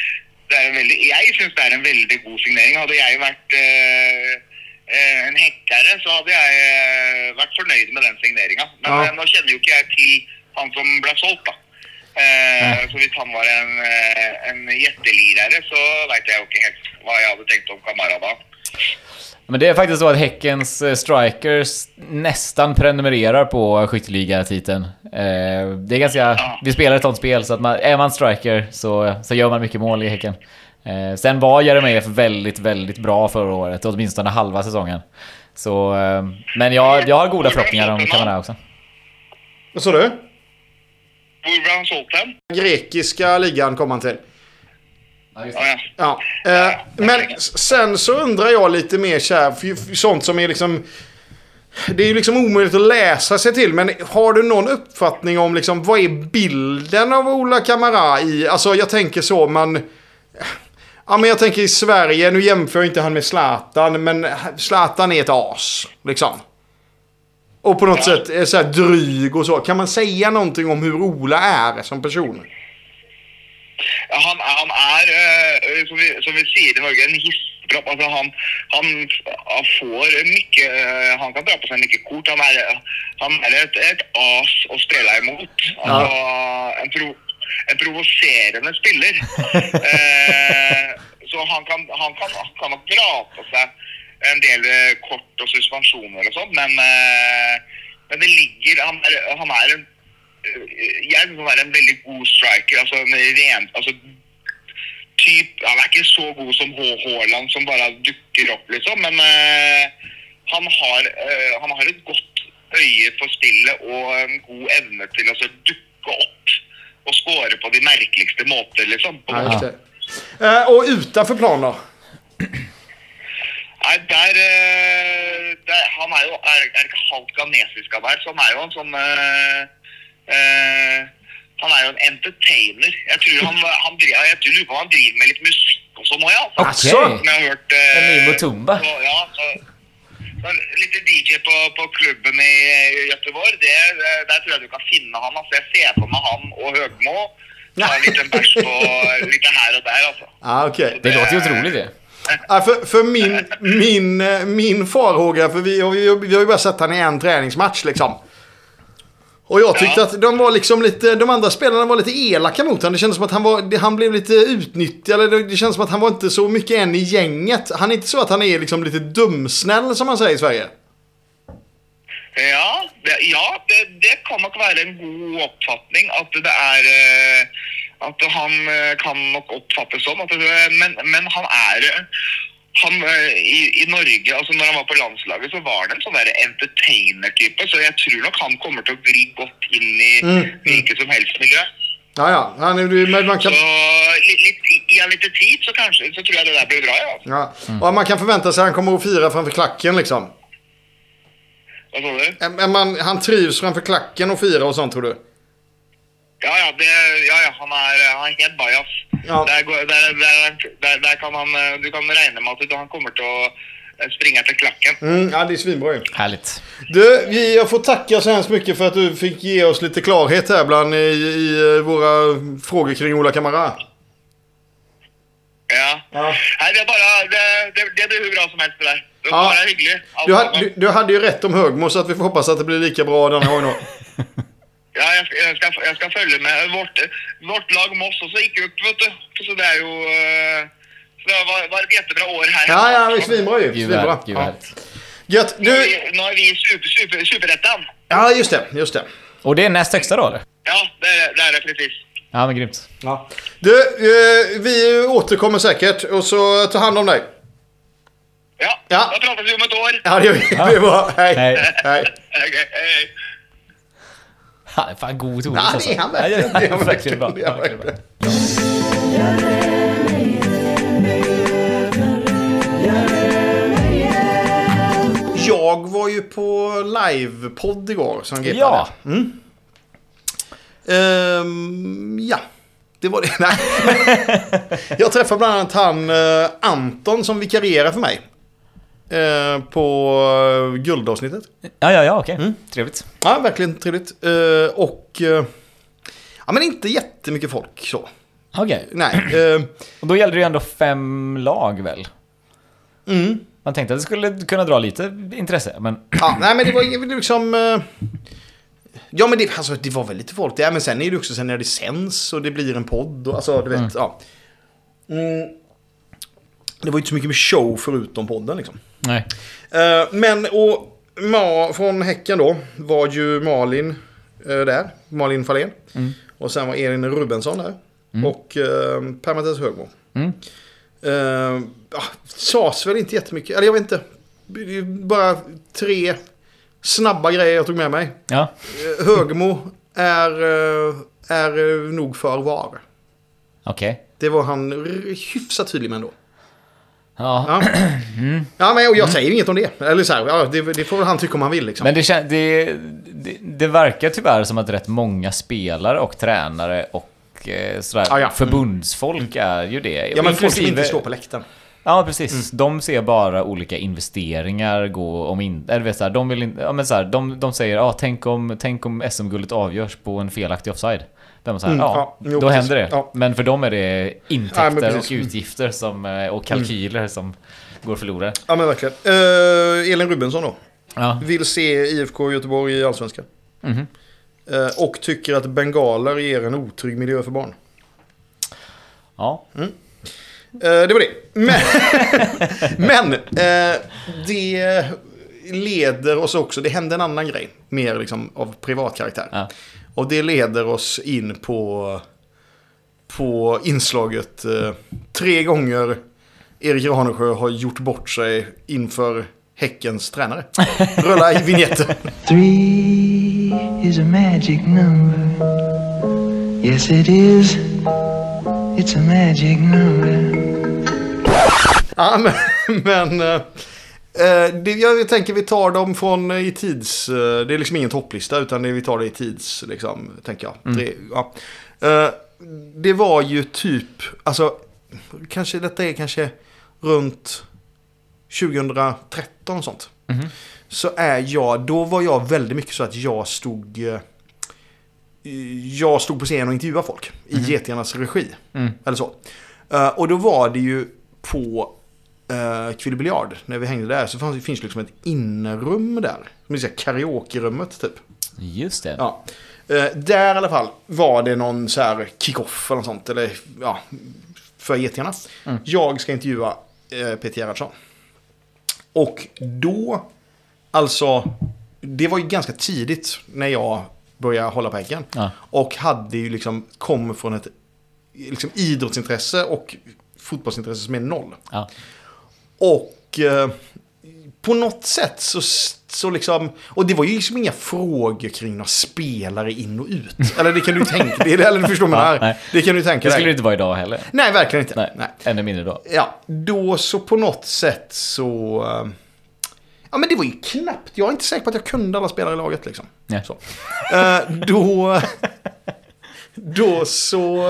det er en veldig Jeg syns det er en veldig god signering. Hadde jeg vært eh, eh, en hekkere, så hadde jeg eh, vært fornøyd med den signeringa. Men Ja. nå kjenner jo ikke jeg til han som ble solgt, da. Eh, så hvis han var en, en gjettelirere, så veit jeg jo ikke helt hva jeg hadde tenkt om Kamara da. Men det är faktiskt så att Häckens eh, strikers nästan prenumererar på skytteligatiteln. Eh, det är ganska... Vi spelar ett sånt spel så att man, är man striker så, så gör man mycket mål i Häcken. Eh, sen var Jeremejeff väldigt, väldigt bra förra året, åtminstone halva säsongen. Så, men jag, jag har goda förhoppningar om Kamara också. Vad sa du? Hvor ble han? Grekiska ligan kom han till. Ja, ja. Ja. Eh, men sen så undrar jag lite mer så här, sånt som är liksom... Det är ju liksom omöjligt att läsa sig till, men har du någon uppfattning om liksom vad är bilden av Ola Kamara i... Alltså jag tänker så, man... Ja men jag tänker i Sverige, nu jämför jag inte han med Zlatan, men Zlatan är ett as. Liksom. Och på något sätt är så här dryg och så. Kan man säga någonting om hur Ola är som person? Ja, Han, han er, eh, som, vi, som vi sier i Norge, en hissepropp. Altså, han, han, han får mye eh, Han kan dra på seg mye kort. Han er, han er et, et as å spille imot. Altså, en, pro, en provoserende spiller. eh, så han kan, han, kan, kan nok dra på seg en del eh, kort og suspensjoner og sånn, men, eh, men det ligger Han er, han er en han er en veldig god striker. altså en ren, altså typ, Han er ikke så god som H. Haaland som bare dukker opp, liksom. Men eh, han, har, eh, han har et godt øye for spillet og en god evne til å så dukke opp og score på de merkeligste måter, liksom. På Ja. Eh, och utanför plan då? Nei, der, eh, der Han er jo er, er ikke halvt ghanesisk av så han er jo en sånn eh, eh, Han er jo en entertainer. Jeg tror han, han, driver, jeg tror lurer på om han driver med litt musikk og sånn òg, ja. Altså. Okej. Som jeg har hørt eh, En ny Mutumba. så, ja, så, så Litt DJ på, på klubben i Göteborg, det, det- der tror jeg du kan finne han. Altså, jeg ser for meg han og Høgmo. Ta en liten bæsj på litt her og der, altså. Ja, okej. Det låter ju otroligt det. Ja, för, för min, min, eh, min farhåga, för vi, vi, vi har ju bara sett han i en träningsmatch liksom. Och jag tyckte Ja. att de var liksom lite, de andra spelarna var lite elaka mot honom. Det kändes som att han, var, han blev lite utnyttjad. Eller det, känns som att han var inte så mycket en i gänget. Han är inte så att han är liksom lite dumsnäll som man säger i Sverige. Ja, det, ja det, det kan nok være en god oppfatning at det er eh, At han eh, kan sånn. At det, men, men han eh, han, eh, i, I Norge, altså når han var på landslaget, så var det en sånn entertainer-type. Så jeg tror nok han kommer til å gli godt inn i hvilket som helst miljø. Ja, ja. Han, men man Så kan, litt, litt, i en liten tid så kanskje så tror jeg det der blir bra, ja. ja. Och man kan förvänta sig att han kommer att fira framför klacken liksom. Hva sa du? Man, han trivs framför klacken och fira och sånt tror du? Ja, ja, det, ja, ja han, er, han er helt bajas. Ja. Der, går- der, der, der, der kan han, eh, du kan regne med at han kommer til å eh, springe etter klakken. Mm, ja, det är svinbra ju. Härligt. Du, vi, jag får tacka så hemskt mycket för att du fick ge oss lite klarhet här bland i, i eh, våra frågor kring Ola Kamara. Ja. Ja. Nei, det er bare det, det, det blir hur bra som helst, det der. Det Ja. var bare hyggelig. alt Du, du, du hade ju rätt om Högmo så att vi får hoppas att det blir lika bra den här gången. Ja, jeg skal, jeg, skal, jeg skal følge med. Vårt, vårt lag Moss også gikk ut, vet du. Så det er jo eh, så Det var, var et jättebra år her. Ja, ja, det är svinbra ju. Svinbra. gud Ja. Gött. Du, vi, nå er vi i super, super, superettan. ja, just det. Just det. Och det är näst högsta då eller? Ja, det, er- det er det precis. Ja men grymt. Ja. Du, eh, vi återkommer säkert och så ta hand om dig. Ja, Ja. da prates vi om et år. Ja, det gör vi. Det är bra. Hej. Hej. Hej. Hei. Han är fan god Toris Ja, alltså. det är han verkligen. det Det är han verkligen bra. verkligen. Det är han Verkligen bra. Jag var ju på livepodd igår som GP Ja. hade. Ehm, ja, det var det. Nej. jag träffade bland annat han eh, Anton som vikarierar för mig. Eh, på uh, guldavsnittet. Ja, ja, ja, okej. Mm. Trevligt. Ja, verkligen trevligt. Eh, och... eh, ja, men inte jättemycket folk så. Okej. Nej. eh, Och då gällde det ju ändå fem lag väl? mm. Man tänkte att det skulle kunna dra lite intresse, men... Ja, nej men det var ju liksom... eh, Ja men det, alltså, det var väl lite folk. Ja, men sen är det också sen när det sänds och det blir en podd. Och, alltså du vet, ja. Mm. Det var ju inte så mycket med show förutom podden liksom. Nej. Eh, men och Ma från Häcken då var ju Malin eh, där. Malin Fahlén. Och sen var Elin Rubensson där. Och uh, Per Mattias Högmo. Mm. Uh, sades väl inte jättemycket. Eller jag vet inte. Bara tre snabba grejer jag tog med mig. Ja. Eh, Högmo är, eh, är eh, nog för var. Okej. Det var han hyfsat tydlig med ändå. Ja. Ja, ja men och jag säger inget om det. Eller så här, ja, det, det får väl han tycka om han vill liksom. Men det, kän- det, det, det verkar tyvärr som att rätt många spelare och tränare och eh, sådär, Ja, ja. förbundsfolk är ju det. ja, men folk som Inklusive- inte står på läktaren. Ja, precis. Mm. De ser bara olika investeringar gå om inte... Eller vet så här, de vill. Ja, men så här, de, de säger ja, tänk om, tänk om SM-guldet avgörs på en felaktig offside. Då är man så här, Mm, ja, ja, jo, då precis. händer det. Ja. Men för dem är det intäkter men och. Mm. utgifter som, eh, och kalkyler som går förlorade. Ja men verkligen. Uh, Elin Rubensson då. Ja. Vill se IFK Göteborg i Allsvenskan. Mhm. Eh, och tycker att bengaler ger en otrygg miljö för barn. ja. Eh, det var det. Men, men det leder oss också, det hände en annan grej. Mer liksom av privat karaktär. Och det leder oss in på, på inslaget eh, tre gånger Erik Ranesjö har gjort bort sig inför Häckens tränare. Rulla i vignetten. Three is a magic number. Yes, it is. It's a magic number. Ja, men... men eh, jag tänker vi tar dem från eh, i tids... eh, det är liksom ingen topplista utan vi tar det i tids, liksom, tänker jag. Det, ja. Eh, det var ju typ, alltså, kanske detta är kanske runt 2013 och sånt. Så är jag, då var jag väldigt mycket så att jag stod... eh, Jag stod på scen och intervjuade folk i Getingarnas regi. Eller så. Eh, och då var det ju på uh, Kville Biljard, när vi hängde där, så fanns, det finns liksom ett innerum där. Som är karaoke-rummet typ. Just det. Ja. Eh, där i alla fall var det någon så här kick-off eller något sånt. Eller ja, för getingarna. Jag ska intervjua uh, Peter Gerhardsson. Och då, alltså, det var ju ganska tidigt när jag började hålla på Häcken. Ja. Och hade ju liksom, kom från ett liksom, idrottsintresse och fotbollsintresse som är noll. Ja. Och eh, på något sätt så, så liksom... Och det var ju liksom inga frågor kring några spelare in och ut. Eller det kan du tänka dig. Eller du förstår mig Ja, här. Det kan du tänka Det skulle det dig. inte vara idag heller. Nej, verkligen inte. Nej, Nej. ännu mindre då. Ja, då så på något sätt så... eh, Ja, men det var ju knappt. Jag är inte säker på att jag kunde alla spelare i laget liksom. Nej. Så. Eh, då... Då så...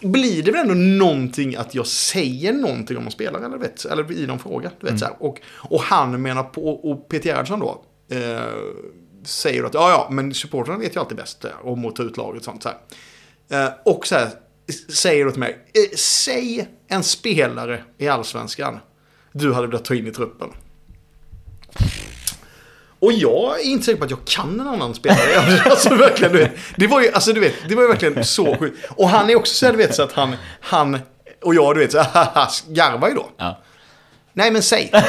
Blir det väl ändå någonting att jag säger någonting om en spelare eller, vet, eller i någon fråga. Du vet, så här. Och, och han menar på, och Peter Gerhardsson då, eh, säger att ja, ja, men supportrarna vet ju alltid bäst om att ta ut laget och sånt. Så här. Eh, och så här, säger då till mig, eh, säg en spelare i allsvenskan du hade velat ta in i truppen. Och jag är inte säker på att jag kan en annan spelare. Alltså verkligen, du vet. Det var ju, alltså, du vet, det var ju verkligen så sjukt. Och han är också så här, du vet, så att han, han och jag, du vet, så här, garvar ju då. Ja. Nej, men säg.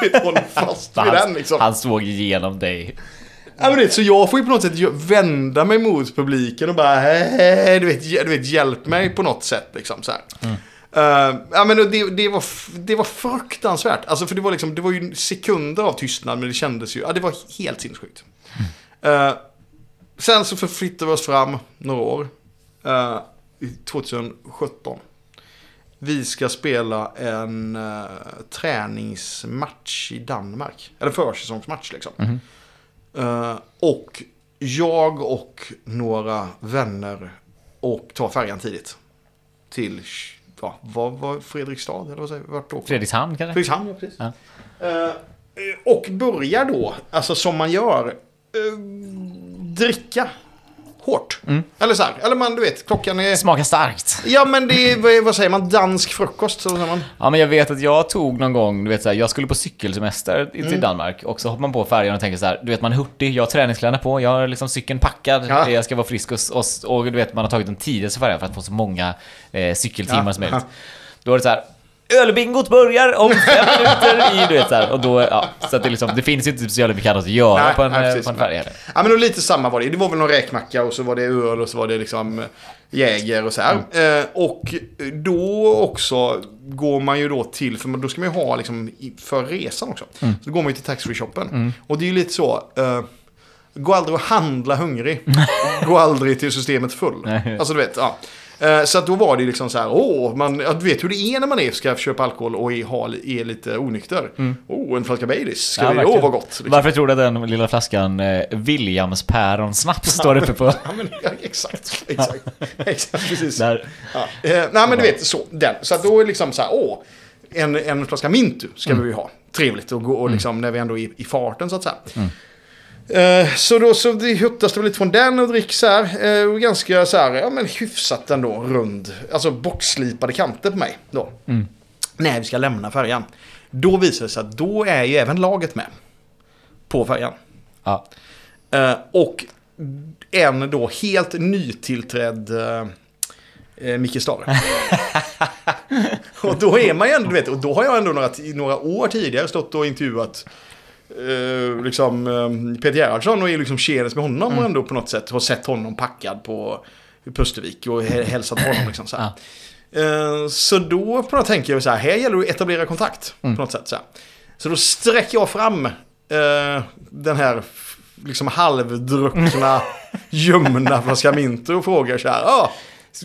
Du vet, håll fast vid den Han, liksom. han såg igenom dig. Ja, men det, så jag får ju på något sätt vända mig mot publiken och bara, "Hej, du vet, du vet, hjälp mig på något sätt liksom så här. Eh, ja, men det, det, var, det var fruktansvärt. Alltså, för det var, liksom, det var ju sekunder av tystnad, men det kändes ju, ja, det var helt sinnessjukt. Eh, sen så förflyttade vi oss fram några år. Uh, 2017. Vi ska spela en eh, träningsmatch i Danmark. Eller försäsongsmatch liksom. Eh, och jag och några vänner och tar färjan tidigt. Till, ja, vad var Fredrikstad? Eller vad säger? Vart då? Fredrikshamn kanske? Fredrikshamn, ja precis. Ja. Eh, och börjar då, alltså som man gör, eh, dricka hårt. Eller så här, eller man, du vet, klockan är... Smakar starkt. Ja men det är, vad- säger man, dansk frukost? Så säger man. Ja, men jag vet att jag tog någon gång, du vet så här, jag skulle på cykelsemester till Mm. Danmark och så hoppar man på färjan och tänker så här, du vet man är hurtig, jag har träningskläderna på, jag har liksom cykeln packad, Ja. jag ska vara frisk och, och, och du vet man har tagit den tidigaste färjan för att få så många eh, cykeltimmar Ja. som möjligt. Då är det så här, ölbingot börjar om fem minuter i, du vet så här, och då, ja, så att det liksom, det finns inte så jävla mycket annat att göra Nej, på en, nej, eh, på en heller. Ja men och lite samma var det. Det var väl någon räkmacka och så var det öl och så var det liksom eh, Jäger och så här. Mm. Eh, och då också går man ju då till, för då ska man ju ha liksom för resan också. Mm. Så då går man ju till taxfree-shoppen. Och det är ju lite så, eh, gå aldrig och handla hungrig. gå aldrig till systemet full. Alltså du vet, ja. Eh, Så att då var det liksom så här, åh, man, du vet hur det är när man är, ska köpa alkohol och är, är lite onykter. Åh, en flaska Baileys, ska Mm. Ja, vi, åh vad gott. liksom. Varför tror du att den lilla flaskan eh, Williams päronsnaps står uppe på? Ja, men, ja, exakt, exakt, exakt, precis. Där. Ja. Eh, nej, men du vet, så, den. Så att då är det liksom så här, åh, en, en flaska Mintu ska vi ju ha. Trevligt gå och liksom, när vi ändå är i, i farten så att säga. Eh, så då så huttas det lite från den och dricks här. Eh, och ganska så här, ja men hyfsat ändå rund. Alltså boxslipade kanter på mig då. När vi ska lämna färjan. Då visar det sig att då är ju även laget med. På färjan. Ja. Eh, och en då helt nytillträdd uh, uh, Micke Stare. och då är man ju ändå, du vet, och då har jag ändå några, några år tidigare stått och intervjuat eh, liksom, eh, Peter Gerhardsson och är liksom tjenis med honom och ändå på något sätt har sett honom packad på Pustervik och hä- hälsat på honom. Liksom, så, här. Eh, så då på något tänker jag så här, här gäller det att etablera kontakt på något sätt. Så, här. så då sträcker jag fram eh, den här liksom halvdruckna, ljumna flaska Minto och frågar så här, ah,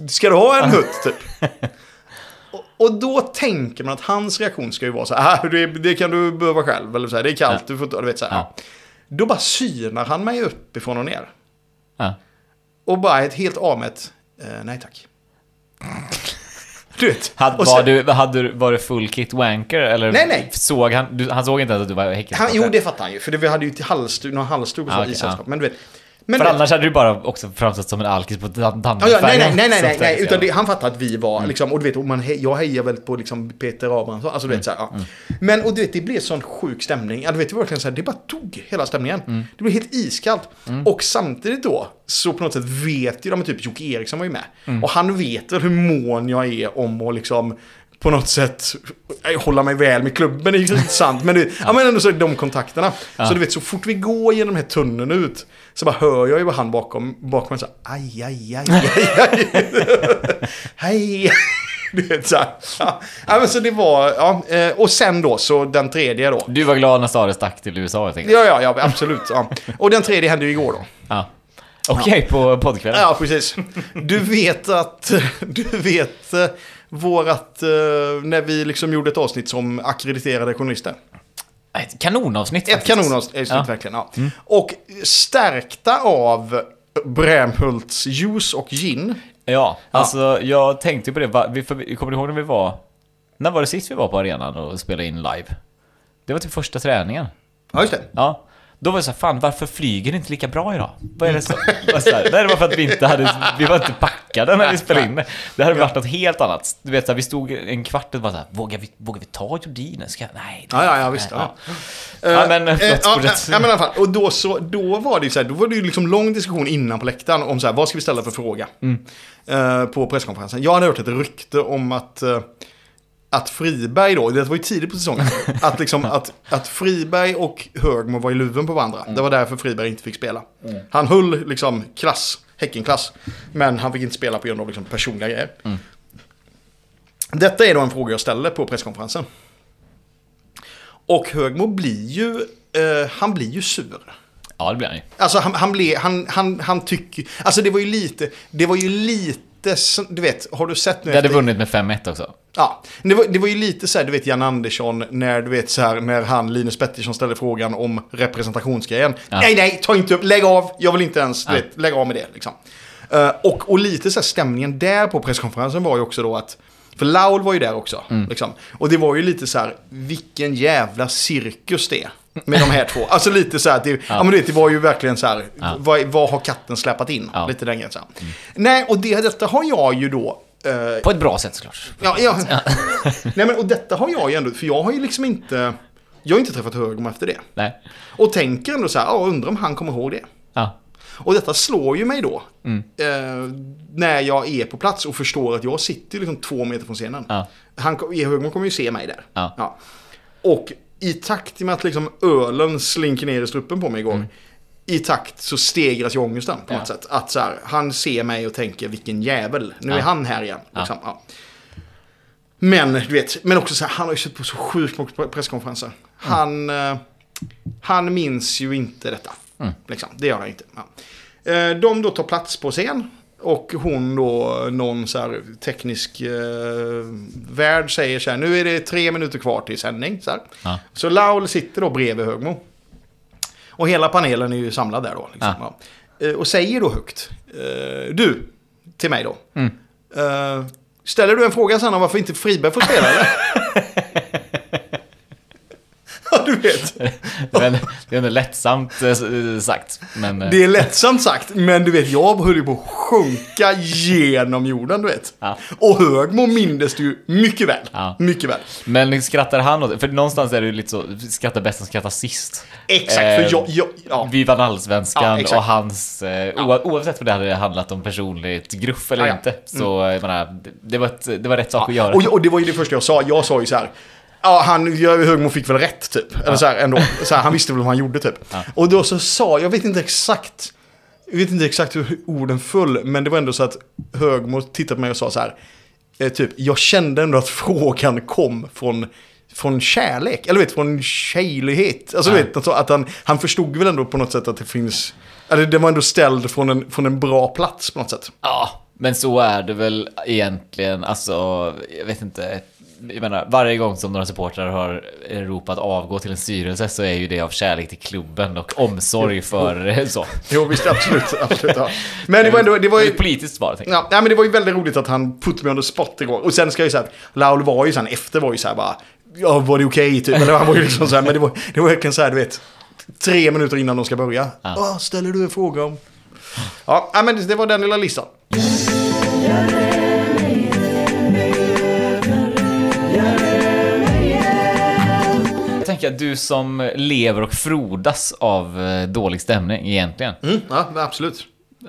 ska du ha en hutt typ? Och, då tänker man att hans reaktion ska ju vara så här, ah, det, det kan du behöva själv, eller så här, det är kallt, du får inte, du vet så här. Ja. Då bara synar han mig uppifrån och ner. Ja. Och bara ett helt avmätt, eh, nej tack. Du vet. Och var, sen- du, hade, var det full kit wanker? Eller Nej, nej. Såg han, du, han såg inte ens att du var han, jo, det fattar han ju. För det, vi hade ju till halsduk, någon halsduk och så Ah, i okej, sällskap. ja. Men du vet. Men För du vet- annars hade du bara också framstått som en alkis på dan- Ja, ja, nej, nej, nej, nej, nej, nej utan det, han fattade att vi var, Mm. liksom, och du vet, man, he- jag hejar väl på liksom Peter Abrahamsson, alltså du vet så här, ja. Mm. Men, och du vet, det blev sån sjuk stämning, ja, du vet, det var verkligen så här, det bara tog hela stämningen. Mm. Det blev helt iskallt. Och samtidigt då, så på något sätt vet ju de, typ Jocke Eriksson var ju med. Mm. Och han vet väl hur mån jag är om att liksom, på något sätt eh, hålla mig väl med klubben, det är ju sant. Men, det, ja. men ändå så är det de kontakterna. Så du vet, så fort vi går genom den här tunneln ut, så bara hör jag ju vad han bakom, bakom mig så här, aj, aj, aj, aj, aj. Hej! Du vet så här. Ja, men så det var, ja. eh, Och sen då, så den tredje då. Du var glad när Stare stack till USA helt enkelt? Ja, ja, ja, absolut. Ja. Och den tredje hände ju igår då. Ja. Okej, på poddkvällen? Ja, precis. Du vet att, du vet eh, vårat, eh, när vi liksom gjorde ett avsnitt som akkrediterade journalister. Ett kanonavsnitt Ett faktiskt. kanonavsnitt, Ja. verkligen. Ja. Och stärkta av Brämhults juice och gin. Ja, alltså jag tänkte på det. Kommer du ihåg när vi var... När var det sist vi var på arenan och spelade in live? Det var typ första träningen. Ja, just det. Ja. Då var det så här, fan varför flyger det inte lika bra idag? Vad är det så? Vad så här, Nej, det var för att vi inte hade, vi var inte packade när vi spelade in det. Det hade varit något helt annat. Du vet, så här, vi stod en kvart och bara så här, vågar vi, vågar vi ta Jordinen? Ska, nej. Ja, ja, ja, visst. nej, Ja. Ja, men, Eh, förlåt, ja, fortsätt. ja, men i alla fall. Och då, så, då var det ju så här, då var det ju liksom lång diskussion innan på läktaren om så här, vad ska vi ställa för fråga? Mm. Eh, på presskonferensen. Jag hade hört ett rykte om att, eh, att Friberg då, det var ju tidigt på säsongen, att, liksom, att, att Friberg och Högmo var i luven på varandra. Mm. Det var därför Friberg inte fick spela. Han höll liksom klass, Häckenklass, men han fick inte spela på grund av liksom personliga grejer. Mm. Detta är då en fråga jag ställer på presskonferensen. Och Högmo blir ju, eh, han blir ju sur. Ja, det blir han ju. Alltså han, han blev, han, han, han tycker, alltså det var ju lite, det var ju lite, så- du vet, har du sett nu Vi hade efter- vunnit med 5-1 också. Ja, det var, det var ju lite så här, du vet Jan Andersson, när du vet så här, när han, Linus Pettersson ställde frågan om representationsgrejen. Nej, nej, ta inte upp, lägg av, jag vill inte ens, du vet, lägg av med det liksom. Eh, och, och lite så här stämningen där på presskonferensen var ju också då att, för Laul var ju där också, liksom. Och det var ju lite så här, vilken jävla cirkus det är. Med de här två. Alltså lite så här, att det, ja. men du vet, det var ju verkligen så här, vad, vad har katten släpat in? Ja. Lite den grejen så här. Nej, och det, detta har jag ju då eh, På ett bra sätt såklart. Ja, ja. Nej, men och detta har jag ju ändå, för jag har ju liksom inte, jag har inte träffat Högmo efter det. Nej. Och tänker ändå så här, ja, undrar om han kommer ihåg det. Ja. Och detta slår ju mig då, Mm. eh, när jag är på plats och förstår att jag sitter liksom två meter från scenen. Ja. Han. Högmo kommer ju se mig där. Ja. Och i takt med att liksom ölen slinker ner i strupen på mig igår, Mm. i takt så stegras ju ångesten på Ja. något sätt. Att så här, han ser mig och tänker vilken jävel, nu är Ja. han här igen. Liksom. Ja. Men du vet, men också så här, han har ju suttit på så sjukt många presskonferenser. Han, eh, han minns ju inte detta. Liksom. Det gör han inte. Ja. Eh, de då tar plats på scen. Och hon då, någon så här teknisk eh, värld säger så här, nu är det tre minuter kvar till sändning. Så, här. Ja. så Laul sitter då bredvid Högmo. Och hela panelen är ju samlad där då. Liksom, ja. Eh, och säger då högt, eh, du, till mig då. Eh, ställer du en fråga sen om varför inte Friberg får spela eller? ja, du vet. Men det är ändå lättsamt eh, sagt. Men, eh, Det är lättsamt sagt, men du vet, jag höll ju på att sjunka genom jorden, du vet. Ja. Och Högmo mindes du mycket väl. Ja. Mycket väl. men skrattar han åt För någonstans är det ju lite så, skrattar bäst som skrattar sist. Exakt, Eh, för jag... jag ja. Vi vann allsvenskan Ja, och hans, eh, oa- oavsett vad det hade handlat om personligt gruff eller inte, så jag menar, det, det, var ett, det var rätt sak att göra. Och, och det var ju det första jag sa. Jag sa ju så här. Ja, han, Högmo fick väl rätt typ. Eller så här ändå. Så här, han visste väl vad han gjorde typ. Och då så sa, jag vet inte exakt. Jag vet inte exakt hur orden föll. Men det var ändå så att Högmo tittade på mig och sa så här. Eh, typ, jag kände ändå att frågan kom från, från kärlek. Eller vet, från tjejlighet. Alltså Ja. du vet, alltså, att han, han förstod väl ändå på något sätt att det finns... Eller det var ändå ställd från en, från en bra plats på något sätt. Ja, men så är det väl egentligen, alltså, jag vet inte. Jag menar, varje gång som några supportrar har ropat avgå till en styrelse så är ju det av kärlek till klubben och omsorg för så. Jo, visst, absolut. absolut ja. Men det var ändå... Det var Det ju, ett politiskt svar. Ja, nej, men det var ju väldigt roligt att han put on the spot igår. Och sen ska jag ju säga att Laul var ju sen efter var ju så här bara, ja var det okej typ? Eller han var ju liksom så här, men det var, det var verkligen så här, du vet, tre minuter innan de ska börja. Ja. Ja. ställer du en fråga om? Ja, men det, det var den lilla listan. Tänker att du som lever och frodas av eh, dålig stämning egentligen. Mm, ja, absolut.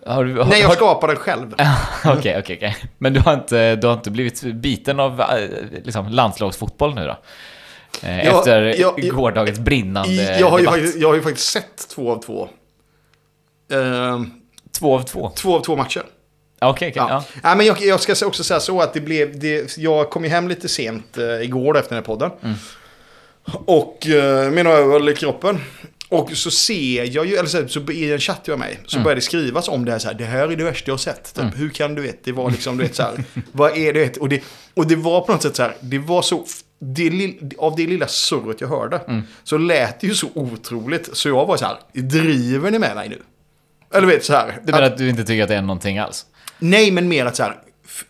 Har du, har, Nej, jag har- skapar den själv. Okej, okej, okej. Men du har, inte, du har inte blivit biten av eh, liksom, landslagsfotboll nu då? Eh, Ja, Efter ja, ja. gårdagens brinnande jag, har ju, debatt. faktiskt- jag har ju faktiskt sett två av två. Ehm, Två av två. två av två matcher. Ja, Okej, okej. Ja. ja. Nej, men jag, jag ska också säga så att det blev, det, jag kom ju hem lite sent eh, igår efter den här podden. Och eh, några öl i kroppen. Och så ser jag ju, eller så, så i en chatt jag med så börjar det skrivas om det här så här, det här är det värsta jag har sett. Typ, Hur kan du vet, det var liksom, du vet så här, vad är det? Och det, och det var på något sätt så här, det var så, det, av det lilla surret jag hörde, så lät det ju så otroligt. Så jag var så här, driver ni med mig nu? Eller vet så här. Du menar att du inte tycker att det är någonting alls? Nej, men mer att så här,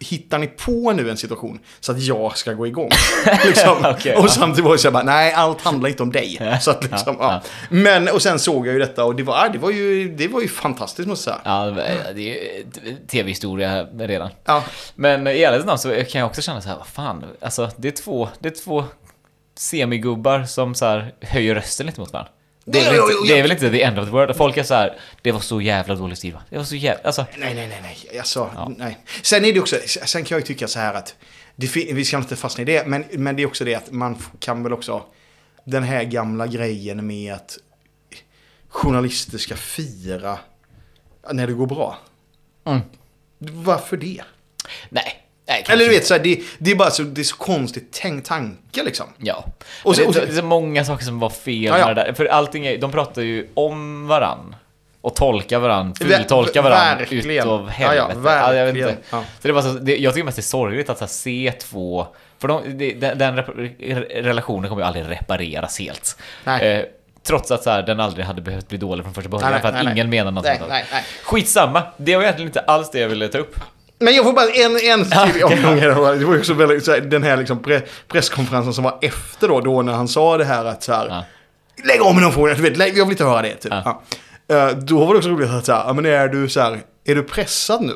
hittar ni på nu en situation så att jag ska gå igång? liksom. Okej, och samtidigt var det så här, bara, nej, allt handlar inte om dig. så att liksom, ja, Men, och sen såg jag ju detta och det var, det var, ju, det var ju fantastiskt måste jag säga. Ja, det är- det är ju tv-historia redan. Ja. Men i ärlighetens namn så kan jag också känna så här, vad fan, alltså det är två, det är två semigubbar som så här höjer rösten lite mot varandra. Det är, väl Jo, jo, det är väl inte the end of the world? Folk är så här, det var så jävla dålig stil va? Det var så jävla, alltså. Nej, nej, nej, nej. Alltså, nej. Sen är det också, sen kan jag ju tycka så här att, det, vi ska inte fastna i det, men, men det är också det att man kan väl också, den här gamla grejen med att journalister ska fira när det går bra. Mm. Varför det? Nej. Nej Eller du vet, så här, det, det är bara så, det är så konstigt tänk tanke liksom. Ja. Och så- och så- det är så många saker som var fel Ja, ja. med det där. För allting är, de pratar ju om varann. och tolka Ver- fultolka varandra verkligen. utav Ja, ja, helvete. jag vet verkligen. inte. Ja. Så det var så, det, jag tycker mest det är sorgligt att här, se två... För de, det, den, den relationen kommer ju aldrig repareras helt. Nej. Eh, trots att så här, den aldrig hade behövt bli dålig från första början. Nej, nej, för att nej, nej. ingen menar något Nej, annat. nej, nej. Skitsamma, det var egentligen inte alls det jag ville ta upp. Men jag får bara en, en till omgång. Det var ju också väldigt, så här, den här liksom pre, presskonferensen som var efter då, då när han sa det här att så här, Ja. lägg om med de frågorna, du vet, jag vill inte höra det. Typ. Ja. Eh, Då var det också roligt att så här, men är du så här, är du pressad nu?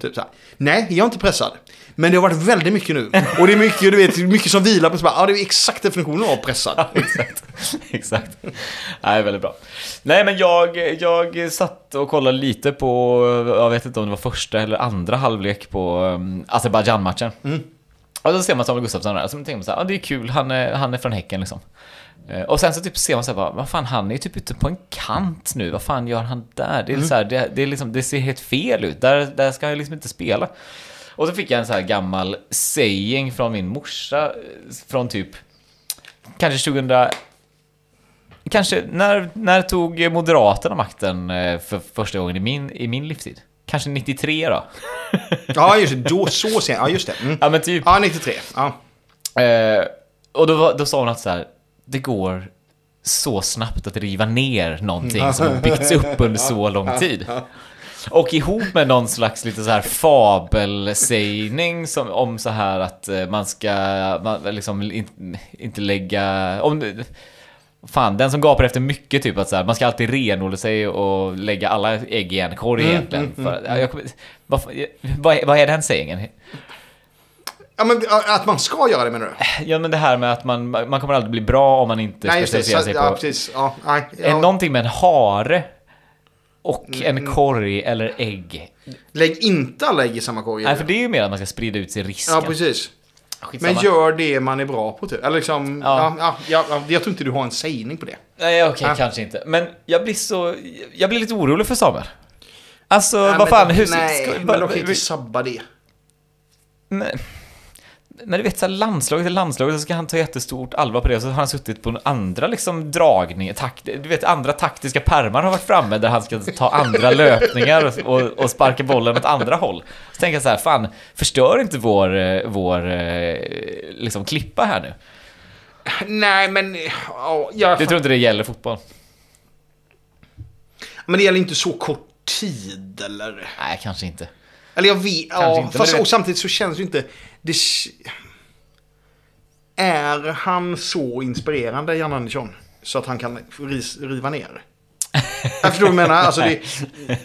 Typ så här, Nej, jag är inte pressad. Men det har varit väldigt mycket nu. Och det är mycket, du vet, mycket som vilar på så bara, ja det är exakt definitionen av pressad. Exakt. Exakt. Nej, väldigt bra. Nej, men jag, jag satt och kollade lite på, jag vet inte om det var första eller andra halvlek på um, Azerbajdzjan-matchen. Och då ser man Samuel Gustafsson där, så tänker man så här, ja det är kul, han är, han är från Häcken liksom. Eh, Och sen så typ ser man så här, bara, vad fan han är typ ute på en kant nu, vad fan gör han där? Det, är så här, det, det, är liksom, det ser helt fel ut, där, där ska han liksom inte spela. Och så fick jag en så här gammal saying från min morsa, från typ, kanske 2000, Kanske, när, när tog Moderaterna makten eh, för första gången i min, i min livstid? Kanske 93 då? Ja, just det. Då, så sent. Ja, just det. Mm. Ja men typ. Ja, 93. Ja. Eh, och då, då sa hon att så här, det går så snabbt att riva ner någonting som har byggts upp under så lång tid. Och ihop med någon slags lite så här fabelsägning som, om så här att eh, man ska man, liksom in, inte lägga... Om, fan, den som gapar efter mycket typ att så här, man ska alltid renodla sig och lägga alla ägg i en korg egentligen. För, ja, jag, vad, vad, är- vad är den sägningen? ja, men att man ska göra det menar du? Ja men det här med att man, man kommer aldrig bli bra om man inte Nej, det. specialiserar Så, sig ja, på... precis. Ja, nej, Är ja. någonting med en hare och Mm, en korg eller ägg. Lägg inte alla ägg i samma korg. Nej för det är ju mer att man ska sprida ut sig risken. Ja, precis. Skitsamma. Men gör det man är bra på typ. Eller liksom, Ja. ja. Ja, ja, jag tror inte du har en sägning på det. Nej okej, Ja. kanske inte. Men jag blir så... Jag blir lite orolig för Samuel. Alltså Nej, vad men- fan, hur... Nej, ska- men de kan vi- inte sabba det. Nej. Men du vet, så här, landslaget är landslaget, så ska han ta jättestort allvar på det. Så har han suttit på andra liksom dragningar, takt, du vet andra taktiska pärmar har varit framme där han ska ta andra löpningar och, och, sparka bollen åt andra håll. Så tänker jag så här, fan, förstör inte vår, eh, vår eh, liksom klippa här nu. Nej, men... Ja, jag, Du tror inte det gäller fotboll? Men det gäller inte så kort tid, eller? Nej, kanske inte. Eller jag vet... Kanske Ja, inte, fast och samtidigt så känns det inte... Det, är han så inspirerande, Jan Andersson? Så att han kan riva ner? Jag förstår vad du menar. Alltså det...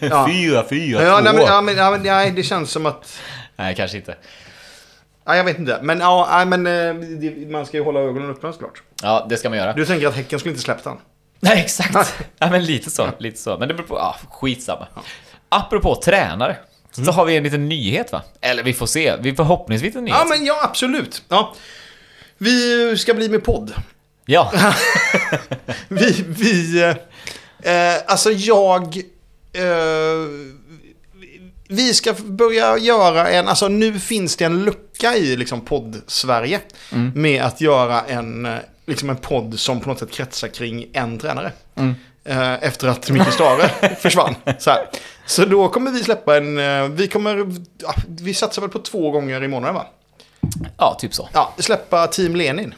Ja. Fyra, fyra, Ja, två. nej, men, ja, men, ja, men, nej, det känns som att... Nej, kanske inte. Ja, jag vet inte. Men, ja, nej, men eh, det, man ska ju hålla ögonen öppna såklart. Ja, det ska man göra. Du tänker att Häcken skulle inte släppt han? Nej, exakt. Ja, men lite så. Lite så. Men det beror på... Ja, skitsamma. Apropå tränare. Så har vi en liten nyhet va? Eller vi får se. Vi förhoppningsvis en nyhet. Ja, men ja, absolut. Ja. Vi ska bli med podd. Ja. Vi, vi... Eh, eh, alltså jag... Eh, vi ska börja göra en... Alltså nu finns det en lucka i liksom podd-Sverige. Med att göra en, eh, liksom en podd som på något sätt kretsar kring en tränare. Eh, efter att Micke Stare försvann. Så, här. Så då kommer vi släppa en... eh, Vi kommer... Ja, vi satsar väl på två gånger i månaden va? ja, typ så. Ja, släppa Team Lenin.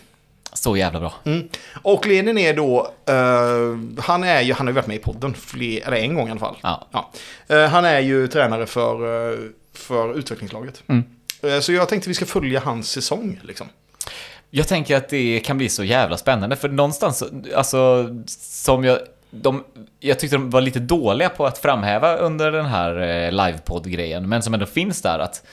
Så jävla bra. Mm. Och Lenin är då, eh, han är ju, han har ju varit med i podden, fler, eller en gång i alla fall. Ja. Eh, han är ju tränare för, eh, för utvecklingslaget. Mm. Så jag tänkte vi ska följa hans säsong. Liksom. Jag tänker att det kan bli så jävla spännande. För någonstans, så- alltså, som jag... De, jag tyckte de var lite dåliga på att framhäva under den här eh, livepodd-grejen, men som ändå finns där att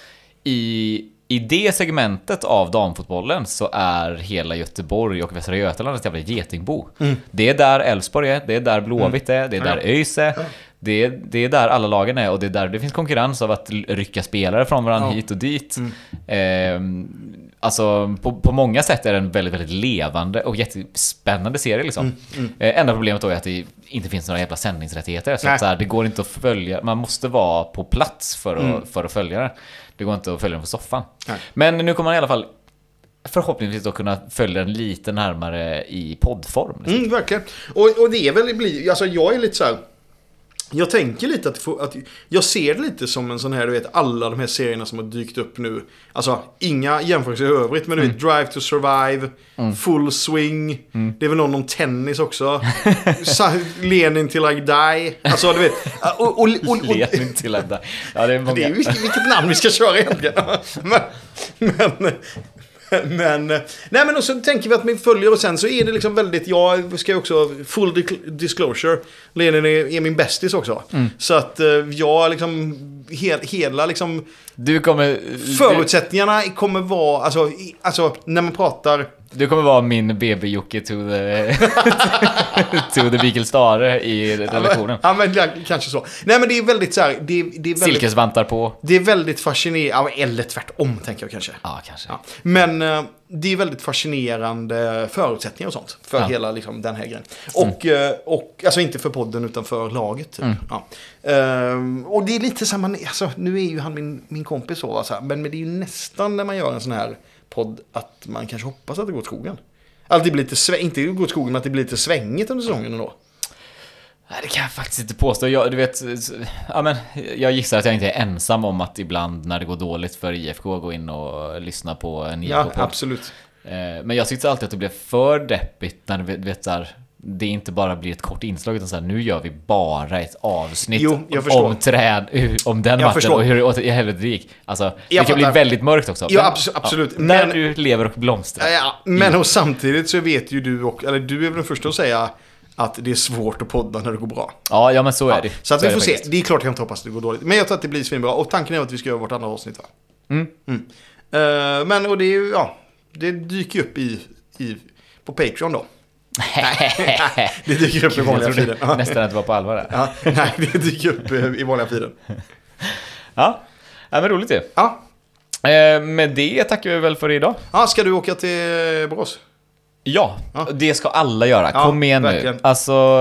i, i det segmentet av damfotbollen så är hela Göteborg och Västra Götaland ett jävla getingbo. Det är där Elfsborg är, det är där Blåvitt är, det är där ÖIS är. Det är, det är där alla lagen är och det är där det finns konkurrens av att rycka spelare från varandra Ja. hit och dit. Ehm, alltså på, på många sätt är det en väldigt, väldigt levande och jättespännande serie liksom. Eh, enda problemet då är att det inte finns några jävla sändningsrättigheter. Så, att så här, det går inte att följa, man måste vara på plats för att, för att följa det. Det går inte att följa den på soffan. Nej. Men nu kommer man i alla fall förhoppningsvis då kunna följa den lite närmare i poddform. Liksom. Mm, verkligen. Och, och det är väl, alltså jag är lite så här, Jag tänker lite att, få, att jag ser det lite som en sån här, du vet, alla de här serierna som har dykt upp nu. Alltså, inga jämförelser i övrigt, men du vet, Drive to Survive, Full Swing, det är väl någon om tennis också. Lenin till I die. Alltså, du vet. Och, och, och, och, Ledning till att Ja, det är många. det är vilket, vilket namn vi ska köra egentligen. Men, men, men, nej men och så tänker vi att vi följer och sen så är det liksom väldigt, jag ska ju också, full di- disclosure, Lenin är, är min bästis också. Så att eh, jag liksom, he, hela liksom, Du kommer... förutsättningarna kommer vara, alltså, alltså när man pratar, Du kommer vara min BB-Jocke to the... to the Beagle Stare i relationen. ja men ja, kanske så. Nej men det är väldigt så här, det, det är väldigt, Silkesvantar på. det är väldigt fascinerande, eller tvärtom tänker jag kanske. Ja, kanske. Ja. Men eh, det är väldigt fascinerande förutsättningar och sånt. För Ja. Mm. hela liksom, den här grejen. Och, eh, och, alltså inte för podden utan för laget. Typ. Ja. Ehm, och det är lite samma, alltså, nu är ju han min, min kompis så, va, så här, men, men det är ju nästan när man gör en sån här podd att man kanske hoppas att det går åt skogen. Att det blir lite, sväng, inte går åt skogen, men att det blir lite svängigt under säsongen ändå. Nej, det kan jag faktiskt inte påstå. Jag, du vet, ja, men, jag gissar att jag inte är ensam om att ibland när det går dåligt för IFK gå in och lyssna på en Ja, IFK-podd. absolut. Eh, Men jag tyckte alltid att det blev för deppigt när du vet, här, det inte bara blir ett kort inslag utan så här, nu gör vi bara ett avsnitt Jo, om, träd, om den Jag matchen förstår. och hur i helvete det gick. Alltså, det Jag kan bli väldigt mörkt också. Ja, Men- abso- absolut. när Men- du lever och blomstrar. Ja, men och samtidigt så vet ju du, och, eller du är väl den första att säga att det är svårt att podda när det går bra. Ja, ja men så är det. Så att vi får det se. faktiskt. Det är klart jag inte hoppas att det går dåligt. Men jag tror att det blir svinbra. Och tanken är att vi ska göra vårt andra avsnitt va? Mm. Eh, men och det är ju, ja. Det dyker ju upp i, i, på Patreon då. Det dyker upp i vanliga. Ja. nästan att det var på allvar där. Ja, nej, det dyker upp eh, i vanliga feeden. Ja, ja men roligt ju. Ja. Eh, med det tackar vi väl för idag. ja, ska du åka till Borås? Ja, Ja. det ska alla göra. Ja, Kom igen verkligen. nu. Alltså,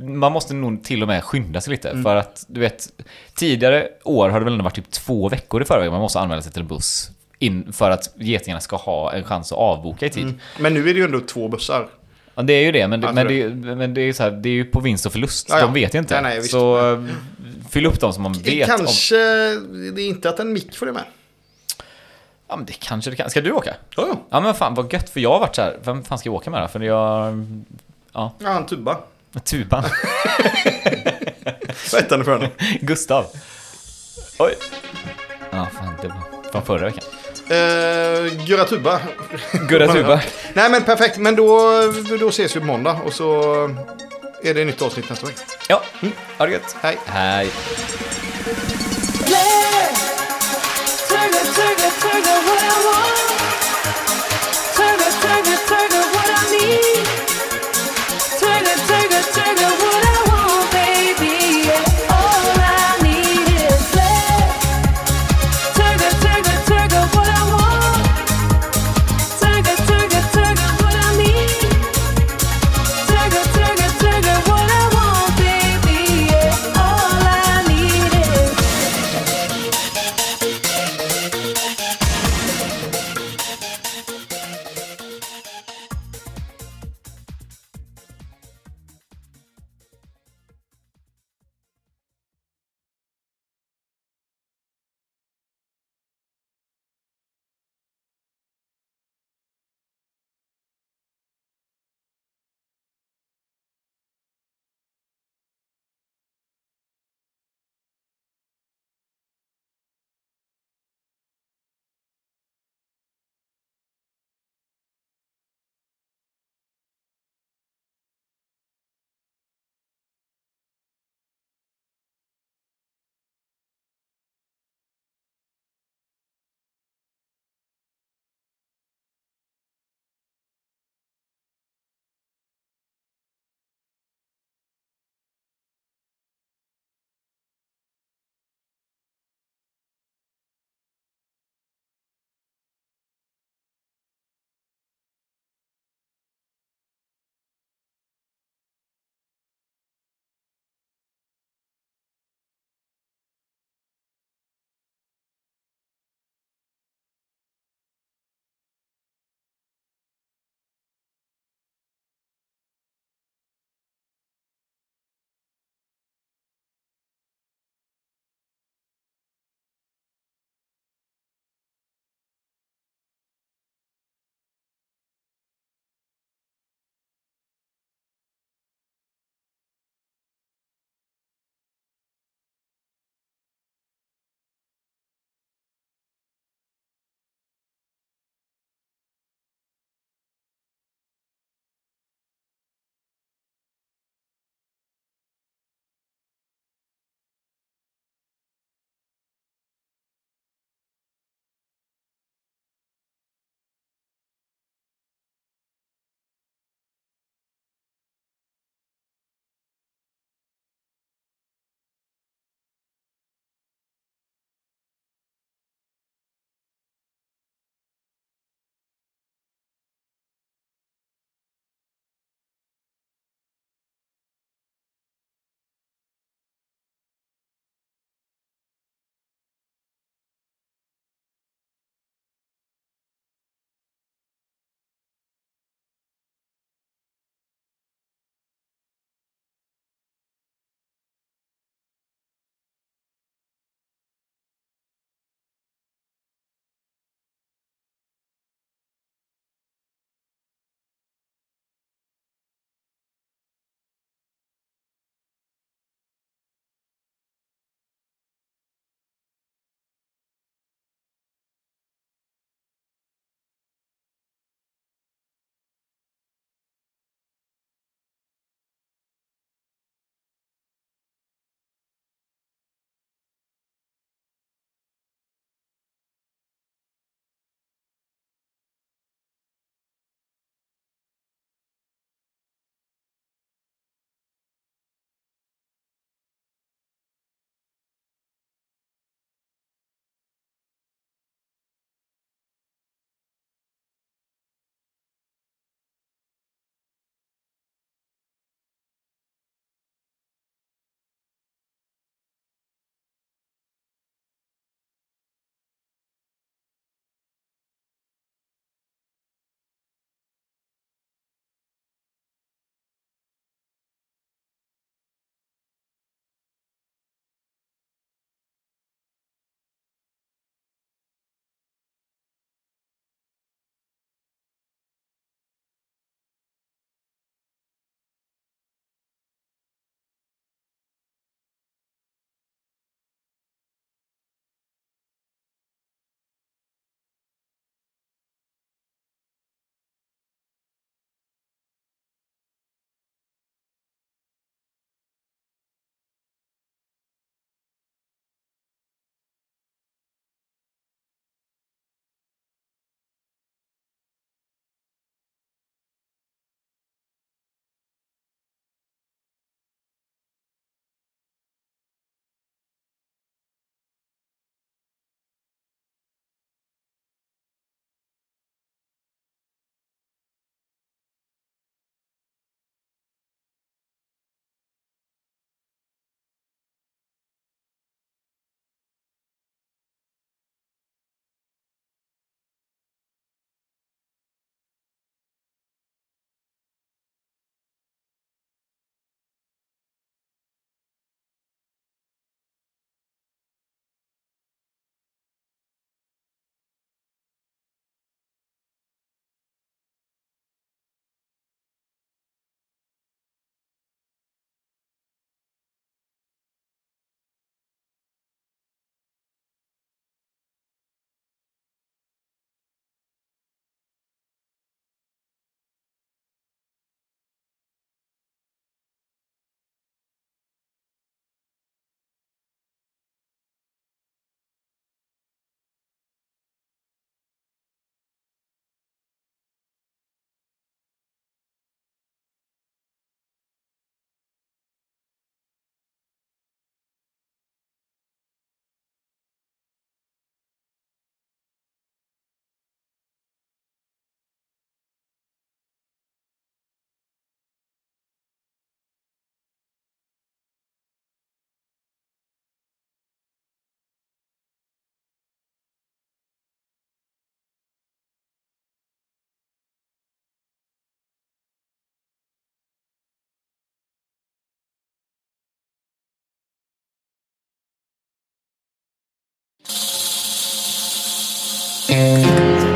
man måste nog till och med skynda sig lite. Mm. För att, du vet, tidigare år har det väl ändå varit typ två veckor i förväg man måste anmäla sig till en buss. In, för att getingarna ska ha en chans att avboka i tid. Men nu är det ju ändå två bussar. Ja, det är ju det, men, det, Jag men, det, men det är ju så här, det är ju på vinst och förlust. Ja, ja. De vet ju inte. Nej, nej, så eh, fyll upp dem som man vet. Om, Kanske, det är inte att en mick följer med. ja, men det kanske det kan. Ska du åka? Ja, ja. Ja men fan vad gött, för jag har varit så här. vem fan ska jag åka med då? För jag... Ja, Ja, en tuba. tuban. Vad hette han i förnamn? Gustav. Oj. Ja, fan, det var från förra veckan. Uh, Gurra tuba. Gurra tuba. Nej men perfekt, men då, då ses vi på måndag och så är det nytt avsnitt nästa vecka. Ja, ha det gött. Hej. Hej. can.